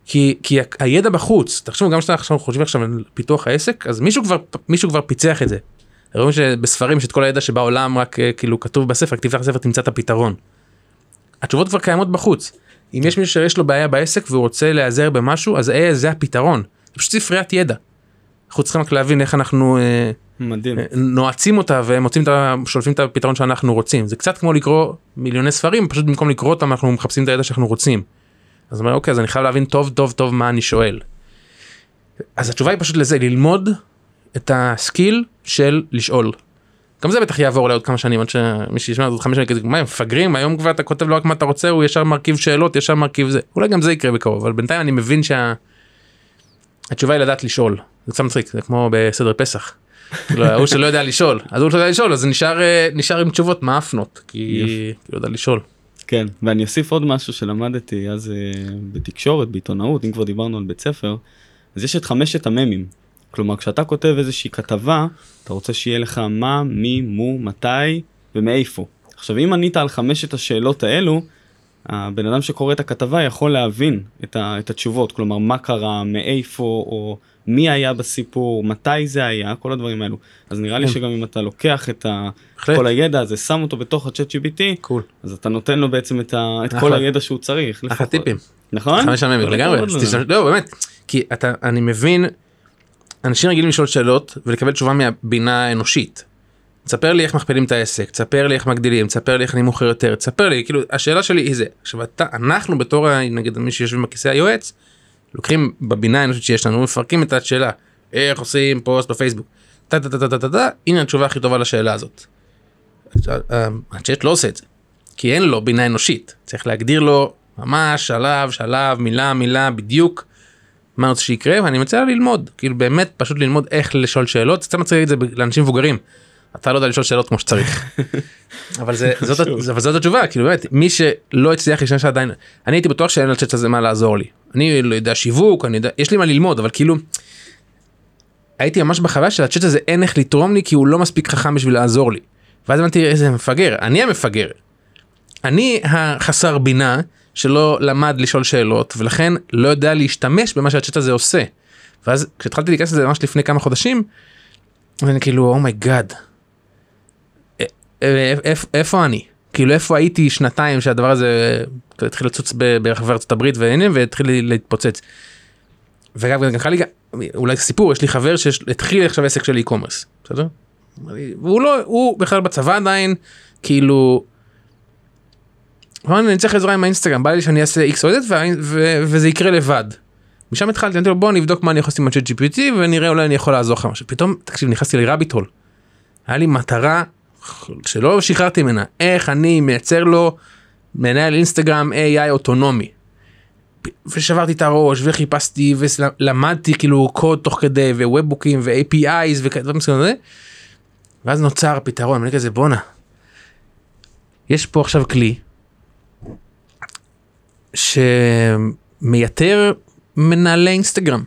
כי, כי הידע בחוץ, תחשבו גם כשאנחנו עכשיו חושבים עכשיו על פיתוח העסק, אז מישהו כבר, מישהו כבר פיצח את זה. רואים שבספרים יש את כל הידע שבעולם רק אה, כאילו כתוב בספר, תפתח הספר תמצא את הפתרון. התשובות כבר קיימות בחוץ. אם יש מישהו שיש לו בעיה בעסק והוא רוצה להיעזר במשהו אז אה, זה הפתרון. זה פשוט ספריית ידע. אנחנו צריכים רק להבין איך אנחנו אה, מדהים. אה, נועצים אותה ומוצאים את ה... שולפים את הפתרון שאנחנו רוצים. זה קצת כמו לקרוא מיליוני ספרים פשוט במקום לקרוא אותם אנחנו מחפשים את הידע שאנחנו רוצים. אז אני אומר אוקיי אז אני חייב להבין טוב טוב טוב מה אני שואל. אז התשובה היא פשוט לזה ללמוד את הסקיל של לשאול. גם זה בטח יעבור לעוד כמה שנים עד שמי שישמע עוד חמש שנים כזה מה הם מפגרים היום כבר אתה כותב לו רק מה אתה רוצה הוא ישר מרכיב שאלות ישר מרכיב זה אולי גם זה יקרה בקרוב אבל בינתיים אני מבין שה... התשובה היא לדעת לשאול זה קצת מצחיק זה כמו בסדר פסח. כאילו, ההוא שלא יודע לשאול אז הוא לא יודע לשאול אז נשאר אה, נשאר עם תשובות מאפנות כי כי הוא יודע לשאול. כן, ואני אוסיף עוד משהו שלמדתי אז אה, בתקשורת, בעיתונאות, אם כבר דיברנו על בית ספר, אז יש את חמשת הממים. כלומר, כשאתה כותב איזושהי כתבה, אתה רוצה שיהיה לך מה, מי, מו, מתי ומאיפה. עכשיו, אם ענית על חמשת השאלות האלו, הבן אדם שקורא את הכתבה יכול להבין את, ה, את התשובות, כלומר, מה קרה, מאיפה, או מי היה בסיפור, מתי זה היה, כל הדברים האלו. אז נראה לי כן. שגם אם אתה לוקח את ה. כל הידע הזה, שם אותו בתוך הצ'אט GPT, קול. אז אתה נותן לו בעצם את, ה, את כל אחלה. הידע שהוא צריך. אחלה. טיפים. נכון? חמש כל לגמרי. לא באמת כי אתה אני מבין אנשים רגילים לשאול שאלות ולקבל תשובה מהבינה האנושית. תספר לי איך מכפילים את העסק תספר לי איך מגדילים תספר לי איך אני מוכר יותר תספר לי כאילו השאלה שלי היא זה עכשיו אתה אנחנו בתור נגיד מי שיושבים בכיסא היועץ לוקחים בבינה האנושית שיש לנו מפרקים את השאלה איך עושים פוסט בפייסבוק. טה טה טה טה טה טה טה הנה התשובה הכי טובה לשאלה הזאת. הצ'אט לא עושה את זה. כי אין לו בינה אנושית צריך להגדיר לו ממש שלב שלב מילה מילה בדיוק מה רוצה שיקרה ואני מציע ללמוד כאילו באמת פשוט ללמוד איך לשאול שאלות קצת מצחיק את זה לאנשים מבוגרים. אתה לא יודע לשאול שאלות כמו שצריך. אבל זה זאת, אבל זאת התשובה כאילו באמת מי שלא הצליח להשתמש עדיין אני הייתי בטוח שאין לצ'אט הזה מה לעזור לי אני לא יודע שיווק אני יודע יש לי מה ללמוד אבל כאילו. הייתי ממש בחוויה של הצ'אט הזה אין איך לתרום לי כי הוא לא מספיק חכם בשביל לעזור לי. ואז הבנתי איזה מפגר אני המפגר. אני החסר בינה שלא למד לשאול שאלות ולכן לא יודע להשתמש במה שהצ'אט הזה עושה. ואז כשהתחלתי להיכנס לזה ממש לפני כמה חודשים. אני כאילו oh my god. איפה אני כאילו איפה הייתי שנתיים שהדבר הזה התחיל לצוץ ברחבי ארצות הברית והנה והתחיל להתפוצץ. וגם גם לי אולי סיפור יש לי חבר שהתחיל עכשיו עסק של e-commerce בסדר? והוא לא הוא בכלל בצבא עדיין כאילו. אני צריך עזרה עם האינסטגרם בא לי שאני אעשה x או z וזה יקרה לבד. משם התחלתי, אמרתי לו בוא נבדוק מה אני יכול לעשות עם הצ'אט GPT ונראה אולי אני יכול לעזור לך משהו. פתאום, תקשיב, נכנסתי לרביט הול. היה לי מטרה שלא שחררתי ממנה, איך אני מייצר לו מנהל אינסטגרם AI אוטונומי. ושברתי את הראש וחיפשתי ולמדתי כאילו קוד תוך כדי ווובבוקים ו-APIs ודברים מסוימים. ואז נוצר פתרון, אני כזה בואנה. יש פה עכשיו כלי שמייתר מנהלי אינסטגרם.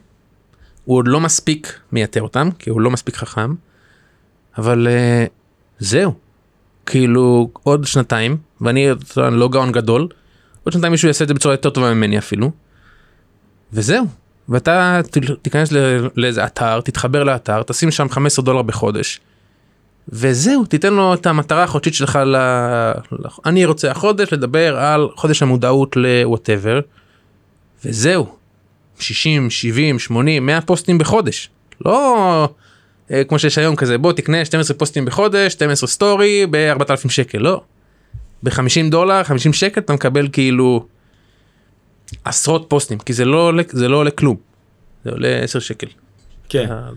הוא עוד לא מספיק מייתר אותם כי הוא לא מספיק חכם. אבל uh, זהו. כאילו עוד שנתיים ואני לא גאון גדול עוד שנתיים מישהו יעשה את זה בצורה יותר טובה ממני אפילו. וזהו. ואתה תיכנס לאיזה אתר תתחבר לאתר תשים שם 15 דולר בחודש. וזהו תיתן לו את המטרה החודשית שלך ל... אני רוצה החודש לדבר על חודש המודעות לווטאבר. וזהו. 60 70 80 100 פוסטים בחודש. לא כמו שיש היום כזה בוא תקנה 12 פוסטים בחודש 12 סטורי ב-4000 שקל לא. ב-50 דולר 50 שקל אתה מקבל כאילו עשרות פוסטים כי זה לא עולה זה לא עולה כלום. זה עולה 10 שקל. כן. אה,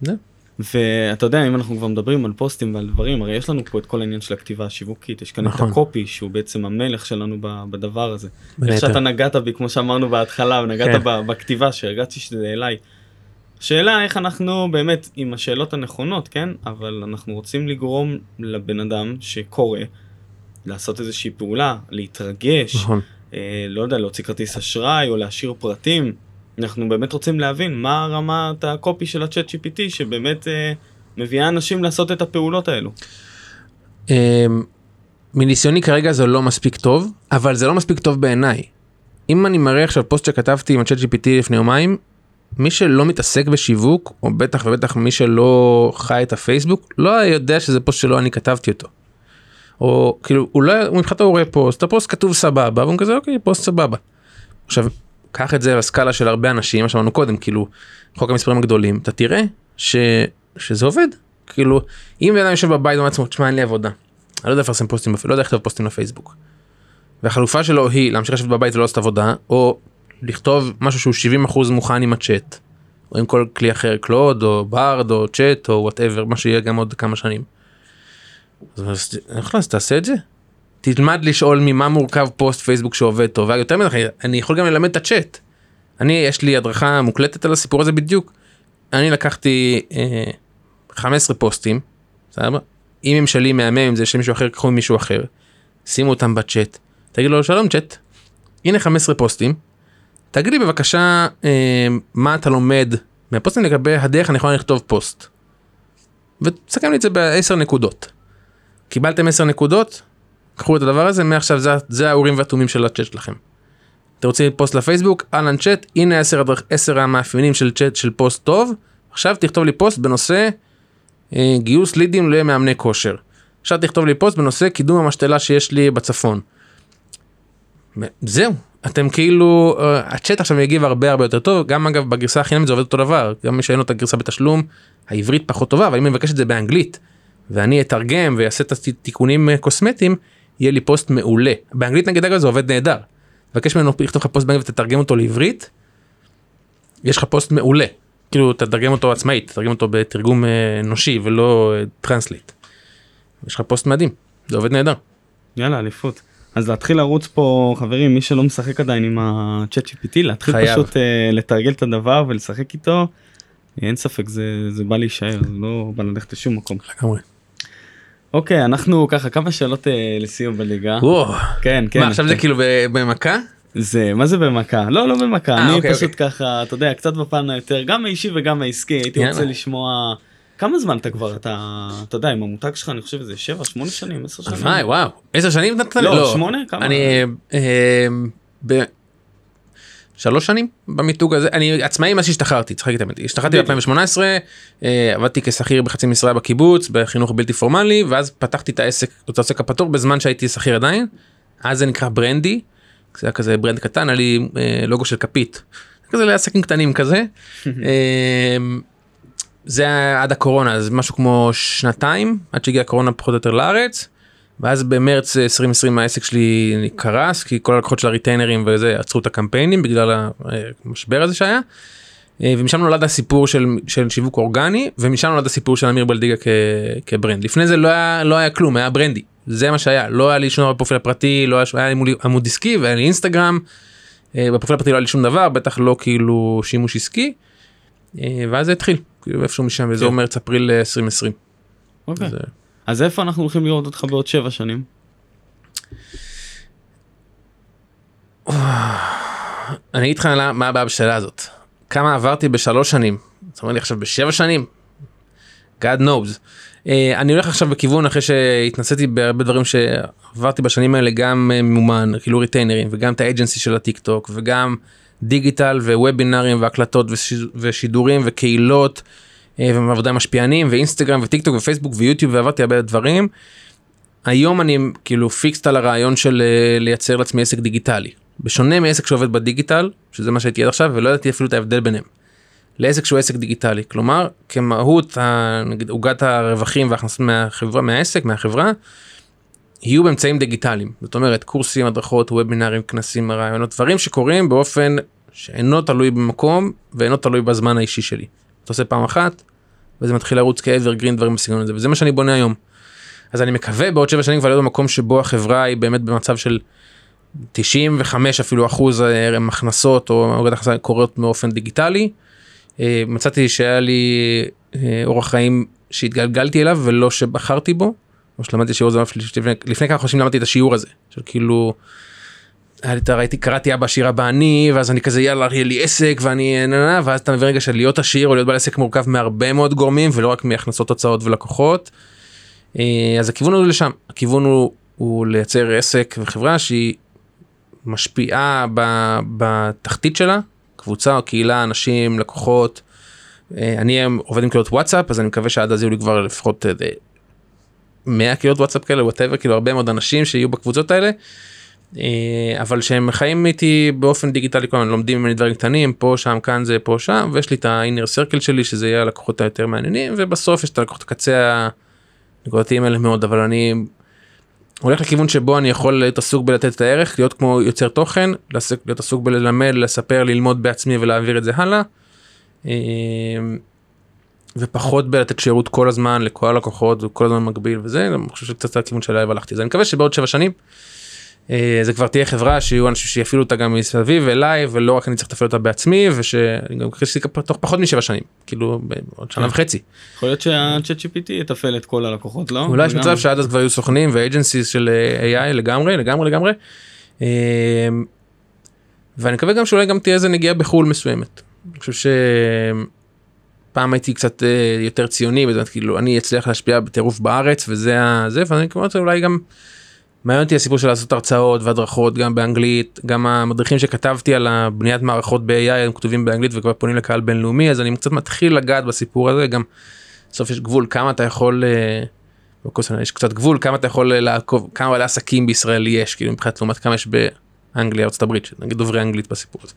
זה. ואתה יודע אם אנחנו כבר מדברים על פוסטים ועל דברים הרי יש לנו פה את כל העניין של הכתיבה השיווקית יש כאן את נכון. הקופי שהוא בעצם המלך שלנו בדבר הזה. איך. שאתה נגעת בי כמו שאמרנו בהתחלה ונגעת כן. בכתיבה שהרגשתי שזה אליי. שאלה איך אנחנו באמת עם השאלות הנכונות כן אבל אנחנו רוצים לגרום לבן אדם שקורא לעשות איזושהי פעולה להתרגש נכון. אה, לא יודע להוציא כרטיס אשראי או להשאיר פרטים. אנחנו באמת רוצים להבין מה רמת הקופי של הצ'אט GPT שבאמת אה, מביאה אנשים לעשות את הפעולות האלו. אמ, מניסיוני כרגע זה לא מספיק טוב אבל זה לא מספיק טוב בעיניי. אם אני מראה עכשיו פוסט שכתבתי עם הצ'אט GPT לפני יומיים מי שלא מתעסק בשיווק או בטח ובטח מי שלא חי את הפייסבוק לא יודע שזה פוסט שלא אני כתבתי אותו. או כאילו הוא לא הוא מבחינתו פוסט הפוסט כתוב סבבה והוא כזה אוקיי פוסט סבבה. עכשיו קח את זה לסקאלה של הרבה אנשים מה שאמרנו קודם כאילו חוק המספרים הגדולים אתה תראה ש, שזה עובד כאילו אם בן אדם יושב בבית ואומר לעצמו תשמע אין לי עבודה. אני לא יודע לפרסם פוסטים לא יודע לכתוב פוסטים לפייסבוק. והחלופה שלו היא להמשיך לשבת בבית ולא לעשות עבודה או לכתוב משהו שהוא 70 אחוז מוכן עם הצ'אט. או עם כל כלי אחר קלוד או Bard או צ'אט או whatever מה שיהיה גם עוד כמה שנים. אז איך אז תעשה את זה. תלמד לשאול ממה מורכב פוסט פייסבוק שעובד טוב ויותר מזה אני יכול גם ללמד את הצ'אט. אני יש לי הדרכה מוקלטת על הסיפור הזה בדיוק. אני לקחתי אה, 15 פוסטים. סבבה? אם הם שלי מהמם אם זה של מישהו אחר קחו ממישהו אחר. שימו אותם בצ'אט. תגיד לו שלום צ'אט. הנה 15 פוסטים. תגיד לי בבקשה אה, מה אתה לומד מהפוסטים לגבי הדרך הנכונה לכתוב פוסט. ותסכם לי את זה בעשר נקודות. קיבלתם 10 נקודות, קחו את הדבר הזה, מעכשיו זה, זה האורים והתומים של הצ'אט שלכם. אתם רוצים פוסט לפייסבוק, אהלן צ'אט, הנה 10, הדרך, 10 המאפיינים של צ'אט של פוסט טוב, עכשיו תכתוב לי פוסט בנושא אה, גיוס לידים למאמני כושר. עכשיו תכתוב לי פוסט בנושא קידום המשתלה שיש לי בצפון. זהו, אתם כאילו, אה, הצ'אט עכשיו יגיב הרבה הרבה יותר טוב, גם אגב בגרסה החינמית זה עובד אותו דבר, גם מי שאין לו את הגרסה בתשלום, העברית פחות טובה, אבל אם אני מבקש את זה באנגלית, ואני אתרגם ואעשה את התיקונים אה, קוסמטיים, יהיה לי פוסט מעולה. באנגלית נגיד אגב זה עובד נהדר. מבקש ממנו לכתוב לך פוסט באנגלית ותתרגם אותו לעברית, יש לך פוסט מעולה. כאילו תתרגם אותו עצמאית, תתרגם אותו בתרגום אה, אנושי ולא translate. יש לך פוסט מדהים, זה עובד נהדר. יאללה אליפות. אז להתחיל לרוץ פה חברים מי שלא משחק עדיין עם ה ChatGPT להתחיל חייב. פשוט אה, לתרגל את הדבר ולשחק איתו. אין ספק זה זה בא להישאר זה לא בא ללכת לשום מקום. לגמרי. אוקיי אנחנו ככה כמה שאלות אה, לסיום בלדיגה. וואו. כן כן. מה עכשיו זה כאילו במכה? זה מה זה במכה לא לא במכה אה, אני אוקיי, פשוט ככה אתה יודע קצת בפן היותר גם האישי וגם העסקי הייתי יאללה. רוצה לשמוע כמה זמן אתה כבר אתה אתה יודע עם המותג שלך אני חושב שזה 7 8 שנים 10 שנים. הלוואי וואו. עשר שנים נתת לי? לא, שמונה? כמה? אני אה, ב... שלוש שנים במיתוג הזה אני עצמאי מאז שהשתחררתי צריך להגיד את האמת השתחררתי בדיוק. ב-2018 אה, עבדתי כשכיר בחצי משרה בקיבוץ בחינוך בלתי פורמלי ואז פתחתי את העסק את העסק הפטור בזמן שהייתי שכיר עדיין. אז זה נקרא ברנדי. זה היה כזה ברנד קטן היה לי אה, לוגו של כפית. כזה לעסקים קטנים כזה. אה, זה עד הקורונה אז משהו כמו שנתיים עד שהגיעה הקורונה פחות או יותר לארץ. ואז במרץ 2020 העסק שלי קרס כי כל הלקוחות של הריטיינרים וזה עצרו את הקמפיינים בגלל המשבר הזה שהיה. אה, ומשם נולד הסיפור של, של שיווק אורגני ומשם נולד הסיפור של אמיר בלדיגה כ, כברנד לפני זה לא היה לא היה כלום היה ברנדי זה מה שהיה לא היה לי שום פרופיל הפרטי לא היה, היה לי עמוד עסקי והיה לי אינסטגרם. אה, בפרופיל הפרטי לא היה לי שום דבר בטח לא כאילו שימוש עסקי. אה, ואז זה התחיל כאילו איפשהו משם באזור כן. מרץ אפריל 2020. אוקיי. אז, אז איפה אנחנו הולכים לראות אותך בעוד שבע שנים? אני אגיד לך מה הבעיה בשאלה הזאת. כמה עברתי בשלוש שנים. זאת אומרת לי עכשיו בשבע שנים. God knows. Uh, אני הולך עכשיו בכיוון אחרי שהתנסיתי בהרבה דברים שעברתי בשנים האלה גם uh, ממומן כאילו ריטיינרים וגם את ה agency של הטיק טוק וגם דיגיטל ווובינרים והקלטות וש, ושידורים וקהילות uh, ועבודה עם משפיענים ואינסטגרם וטיק טוק ופייסבוק ויוטיוב ועברתי הרבה דברים. היום אני כאילו fixed על הרעיון של uh, לייצר לעצמי עסק דיגיטלי בשונה מעסק שעובד בדיגיטל שזה מה שהייתי עד עכשיו ולא ידעתי אפילו את ההבדל ביניהם. לעסק שהוא עסק דיגיטלי כלומר כמהות נגיד עוגת הרווחים והכנסות מהחברה מהעסק מהחברה. יהיו באמצעים דיגיטליים זאת אומרת קורסים הדרכות וובינרים כנסים רעיונות דברים שקורים באופן שאינו תלוי במקום ואינו תלוי בזמן האישי שלי. אתה עושה פעם אחת וזה מתחיל לרוץ כאברגרין דברים בסגנון הזה וזה מה שאני בונה היום. אז אני מקווה בעוד שבע שנים כבר להיות במקום שבו החברה היא באמת במצב של 95 אפילו אחוז אה, הכנסות או הורדת הכנסה קורות באופן דיגיטלי. אה, מצאתי שהיה לי אה, אורח חיים שהתגלגלתי אליו ולא שבחרתי בו. או שלמדתי שיעור זה לפני, לפני כמה חודשים למדתי את השיעור הזה של כאילו. ראיתי קראתי אבא עשיר אבא אני ואז אני כזה יאללה יהיה לי עסק ואני ננה ואז אתה מבין רגע של להיות עשיר או להיות בעל עסק מורכב מהרבה מאוד גורמים ולא רק מהכנסות הוצאות ולקוחות. אז הכיוון הוא לשם הכיוון הוא, הוא לייצר עסק וחברה שהיא משפיעה בתחתית שלה, קבוצה או קהילה, אנשים, לקוחות. אה, אני עובד עם קהילות וואטסאפ, אז אני מקווה שעד אז יהיו לי כבר לפחות 100 אה, קהילות וואטסאפ כאלה, whatever, כאילו הרבה מאוד אנשים שיהיו בקבוצות האלה. אה, אבל שהם חיים איתי באופן דיגיטלי כל הזמן לומדים ממני דברים קטנים פה שם כאן זה פה שם ויש לי את ה inner circle שלי שזה יהיה הלקוחות היותר מעניינים ובסוף יש את הלקוחות הקצה הנקודתיים האלה מאוד אבל אני הולך לכיוון שבו אני יכול להיות עסוק בלתת את הערך, להיות כמו יוצר תוכן, להיות עסוק בללמד, לספר, ללמוד בעצמי ולהעביר את זה הלאה. ופחות בלתת שירות כל הזמן לכל הלקוחות וכל הזמן מקביל וזה, אני חושב שקצת הכיוון שאליי הלכתי. אז אני מקווה שבעוד שבע שנים אה, זה כבר תהיה חברה שיהיו אנשים שיפעילו אותה גם מסביב אליי ולא רק אני צריך לתפעל אותה בעצמי ושאני גם חושב שזה תוך פחות משבע שנים כאילו עוד שנה כן. וחצי. יכול להיות שהצ'אט gpt יתפעל את כל הלקוחות לא? אולי יש מצב שעד אז כבר יהיו סוכנים ואג'נסיס של אה, AI לגמרי לגמרי לגמרי. אה, ואני מקווה גם שאולי גם תהיה איזה נגיעה בחו"ל מסוימת. אני חושב שפעם הייתי קצת יותר ציוני, כאילו אני אצליח להשפיע בטירוף בארץ וזה זה ואני כמובן אולי גם. מעניין אותי הסיפור של לעשות הרצאות והדרכות גם באנגלית גם המדריכים שכתבתי על הבניית מערכות ב-AI הם כתובים באנגלית וכבר פונים לקהל בינלאומי אז אני קצת מתחיל לגעת בסיפור הזה גם. בסוף יש גבול כמה אתה יכול אה, יש קצת גבול כמה אתה יכול לעקוב כמה בעלי עסקים בישראל יש כאילו מבחינת לעומת כמה יש באנגליה ארצות הברית נגיד דוברי אנגלית בסיפור הזה.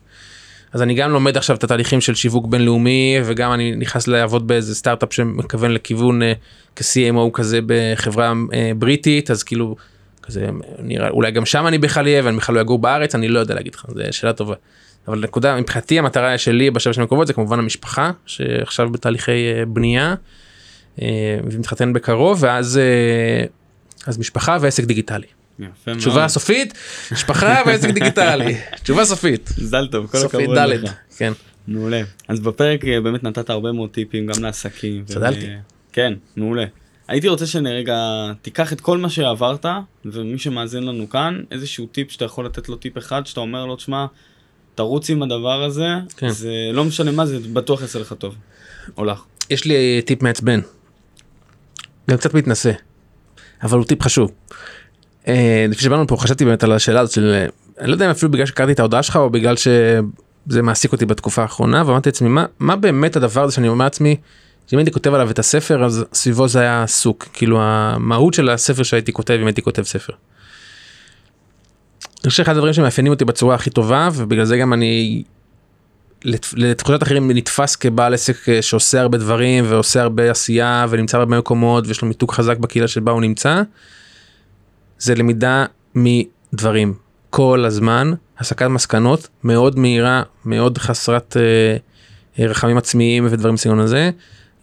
אז אני גם לומד עכשיו את התהליכים של שיווק בינלאומי וגם אני נכנס לעבוד באיזה סטארט-אפ שמכוון לכיוון אה, כ-CMO כזה בחברה אה, בריטית אז כאילו. כזה נראה אולי גם שם אני בכלל אהיה ואני בכלל לא אגור בארץ אני לא יודע להגיד לך זו שאלה טובה. אבל נקודה מבחינתי המטרה שלי בשבע שנים הקרובות זה כמובן המשפחה שעכשיו בתהליכי אה, בנייה. ומתחתן בקרוב ואז אז משפחה ועסק דיגיטלי. תשובה סופית משפחה ועסק דיגיטלי תשובה סופית. מזל טוב כל הכבוד לך. כן. מעולה. אז בפרק באמת נתת הרבה מאוד טיפים גם לעסקים. צדלתי. כן מעולה. הייתי רוצה שרגע תיקח את כל מה שעברת ומי שמאזין לנו כאן איזשהו טיפ שאתה יכול לתת לו טיפ אחד שאתה אומר לו תשמע תרוץ עם הדבר הזה כן. זה לא משנה מה זה בטוח יעשה לך טוב. או לך. יש לי טיפ מעצבן. גם קצת מתנשא. אבל הוא טיפ חשוב. אה, לפני שבאנו פה חשבתי באמת על השאלה הזאת של אני לא יודע אם אפילו בגלל שקראתי את ההודעה שלך או בגלל שזה מעסיק אותי בתקופה האחרונה ואמרתי לעצמי מה מה באמת הדבר הזה שאני אומר לעצמי. שאם הייתי כותב עליו את הספר אז סביבו זה היה עסוק כאילו המהות של הספר שהייתי כותב אם הייתי כותב ספר. אני חושב שאחד הדברים שמאפיינים אותי בצורה הכי טובה ובגלל זה גם אני לתחושת אחרים נתפס כבעל עסק אה, שעושה הרבה דברים ועושה הרבה עשייה ונמצא הרבה מקומות ויש לו מיתוג חזק בקהילה שבה הוא נמצא. זה למידה מדברים כל הזמן הסקת מסקנות מאוד מהירה מאוד חסרת אה, רחמים עצמיים ודברים בסגנון הזה.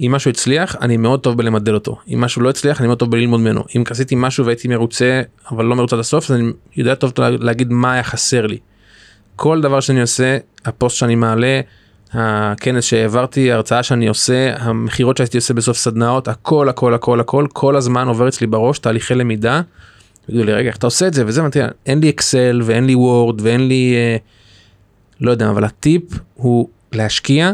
אם משהו הצליח אני מאוד טוב בלמדל אותו אם משהו לא הצליח אני מאוד טוב בללמוד ממנו אם עשיתי משהו והייתי מרוצה אבל לא מרוצה עד הסוף אז אני יודע טוב להגיד מה היה חסר לי. כל דבר שאני עושה הפוסט שאני מעלה הכנס שהעברתי הרצאה שאני עושה המכירות שהייתי עושה בסוף סדנאות הכל הכל הכל הכל כל הזמן עובר אצלי בראש תהליכי למידה. תגידו לי רגע איך אתה עושה את זה וזה אמרתי אין לי אקסל ואין לי וורד ואין לי אה, לא יודע אבל הטיפ הוא להשקיע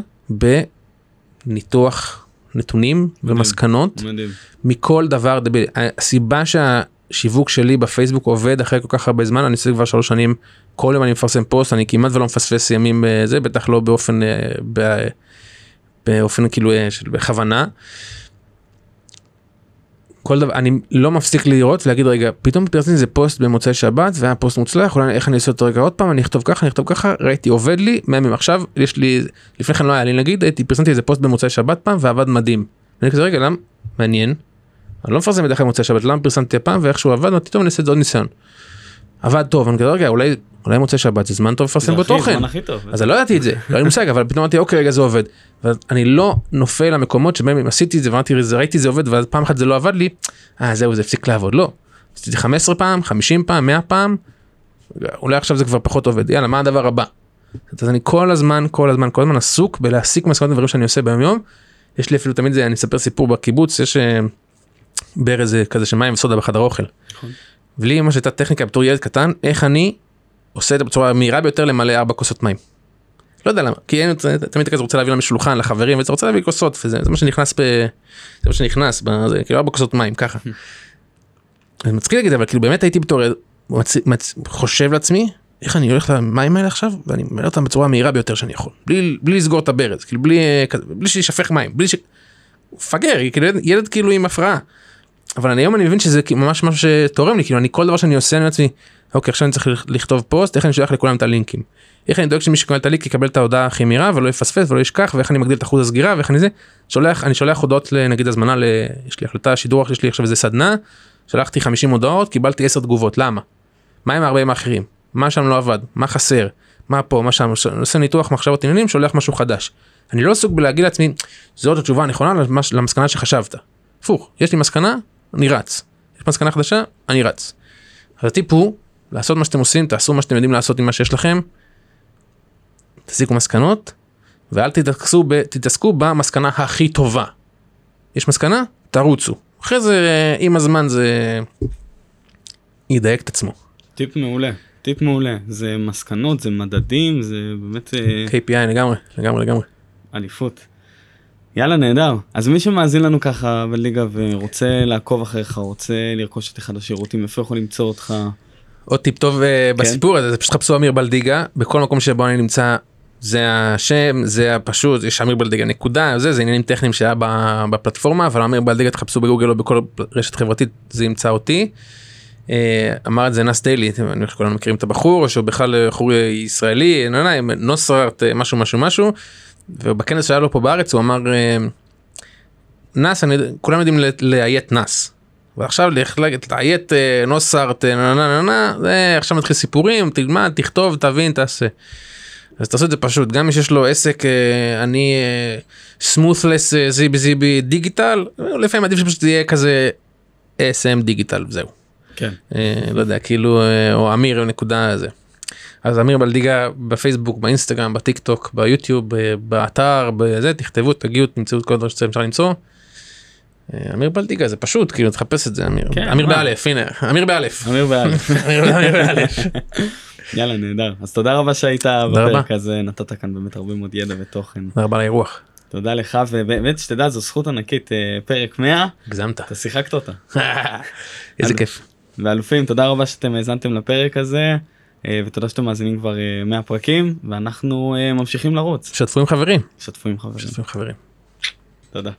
בניתוח נתונים מדהים, ומסקנות מדהים. מכל דבר דביל הסיבה שהשיווק שלי בפייסבוק עובד אחרי כל כך הרבה זמן אני עושה כבר שלוש שנים כל יום אני מפרסם פוסט אני כמעט ולא מפספס ימים אה, בטח לא באופן אה, באופן כאילו אה, של בכוונה. כל דבר אני לא מפסיק לראות ולהגיד רגע פתאום פרסמתי איזה פוסט במוצאי שבת והיה פוסט מוצלח אולי איך אני אעשה אותו רגע עוד פעם אני אכתוב ככה אני אכתוב ככה ראיתי עובד לי מהימים עכשיו יש לי לפני כן לא היה לי נגיד הייתי פרסמתי איזה פוסט במוצאי שבת פעם ועבד מדהים. ואני כזה רגע למה מעניין. אני לא מפרסם בדרך כלל במוצאי שבת למה פרסמתי הפעם ואיכשהו עבד טוב אני אעשה את זה עוד ניסיון. עבד טוב אני כזה רגע אולי אולי מוצאי שבת זה זמן טוב לפרסם בו תוכן. אז לא ידעתי את זה לא היה לי מושג אבל פתאום אמרתי אוקיי רגע זה עובד. ואני לא נופל למקומות שבהם עשיתי את זה ואמרתי ראיתי זה עובד ואז פעם אחת זה לא עבד לי. אה זהו זה הפסיק לעבוד לא. עשיתי 15 פעם 50 פעם 100 פעם. אולי עכשיו זה כבר פחות עובד יאללה מה הדבר הבא. אז אני כל הזמן כל הזמן כל הזמן עסוק בלהסיק מסקנות דברים שאני עושה ביום יום. יש לי אפילו תמיד זה אני אספר סיפור בקיבוץ יש אה, ברז כזה של מים וסודה בחדר אוכל. ולי ממש הייתה טכניקה בתור ילד קטן איך אני עושה את זה בצורה מהירה ביותר למלא ארבע כוסות מים. לא יודע למה כי אין תמיד כזה רוצה להביא להם שולחן לחברים וזה רוצה להביא כוסות וזה זה מה שנכנס ב... זה מה שנכנס בזה כאילו ארבע כוסות מים ככה. אני מצחיק להגיד אבל כאילו באמת הייתי בתור מצ... מצ... חושב לעצמי איך אני הולך למים האלה עכשיו ואני מלא אותם בצורה המהירה ביותר שאני יכול בלי בלי לסגור את הברז כאילו בלי בלי שישפך מים בלי ש... מפגר כאילו ילד כאילו עם הפרעה. אבל אני היום אני מבין שזה ממש משהו שתורם לי כאילו אני כל דבר שאני עושה אני לעצמי אוקיי עכשיו אני צריך לכתוב פוסט איך אני שולח לכולם את הלינקים. איך אני דואג שמי שקורא את הלינק יקבל את ההודעה הכי מהירה ולא יפספס ולא ישכח ואיך אני מגדיל את אחוז הסגירה ואיך אני זה שולח אני שולח הודעות לנגיד הזמנה ל... יש לי החלטה שידור יש לי עכשיו איזה סדנה שלחתי 50 הודעות קיבלתי 10 תגובות למה. מה עם הרבה האחרים מה שם לא עבד מה חסר מה פה מה שם עושה ניתוח מחשבות עניינים שולח משהו חדש. אני לא עסוק בלהגיד לעצמי זאת התשובה הנכונה למסקנה שחשבת. הפוך יש לי מסקנה אני רץ. יש מסקנה חדשה אני רץ. אז הטיפ הוא לעשות מה שאתם עושים תעשו מה שאתם יודעים לעשות עם מה שיש לכם. תסיקו מסקנות ואל תתעסקו, ב, תתעסקו במסקנה הכי טובה. יש מסקנה תרוצו אחרי זה עם הזמן זה ידייק את עצמו. טיפ מעולה טיפ מעולה זה מסקנות זה מדדים זה באמת אה, KPI לגמרי לגמרי לגמרי. אליפות. יאללה נהדר אז מי שמאזין לנו ככה בליגה ורוצה לעקוב אחריך רוצה לרכוש את אחד השירותים איפה יכול למצוא אותך. עוד טיפ טוב אה, כן. בסיפור הזה זה פשוט חפשו אמיר בלדיגה בכל מקום שבו אני נמצא זה השם זה הפשוט יש אמיר בלדיגה נקודה זה זה עניינים טכניים שהיה בפלטפורמה אבל אמיר בלדיגה תחפשו בגוגל או בכל רשת חברתית זה ימצא אותי. אה, אמר את זה נס דיילי אני חושב שכולנו מכירים את הבחור שהוא בכלל בחור ישראלי נוסרט משהו משהו משהו. ובכנס שהיה לו פה בארץ הוא אמר נאס אני כולם יודעים לאיית נאס. ועכשיו לאיית נוסארט נה נה נה זה עכשיו מתחיל סיפורים תלמד תכתוב תבין תעשה. אז תעשו את זה פשוט גם מי שיש לו עסק אני סמות'לס זיבי זיבי דיגיטל לפעמים עדיף שפשוט יהיה כזה אסם דיגיטל זהו. כן. לא יודע כאילו או אמיר נקודה זה. אז אמיר בלדיגה בפייסבוק באינסטגרם בטיק טוק ביוטיוב באתר בזה תכתבו תגיעו תמצאו את כל הדברים שאפשר למצוא. אה, אמיר בלדיגה זה פשוט כאילו תחפש את זה אמיר כן, אמיר באלף הנה אמיר באלף אמיר באלף יאללה נהדר אז תודה רבה שהיית בפרק הזה נתת כאן באמת הרבה מאוד ידע ותוכן. תודה רבה על האירוח. תודה לך ובאמת שתדע זו זכות ענקית אה, פרק 100 הגזמת אתה שיחקת אותה. איזה כיף. ואלופים תודה רבה שאתם האזנתם לפרק הזה. אה, ותודה שאתם מאזינים כבר 100 אה, פרקים ואנחנו אה, ממשיכים לרוץ. שתפו עם חברים. שתפו עם חברים. שתפו עם חברים. תודה.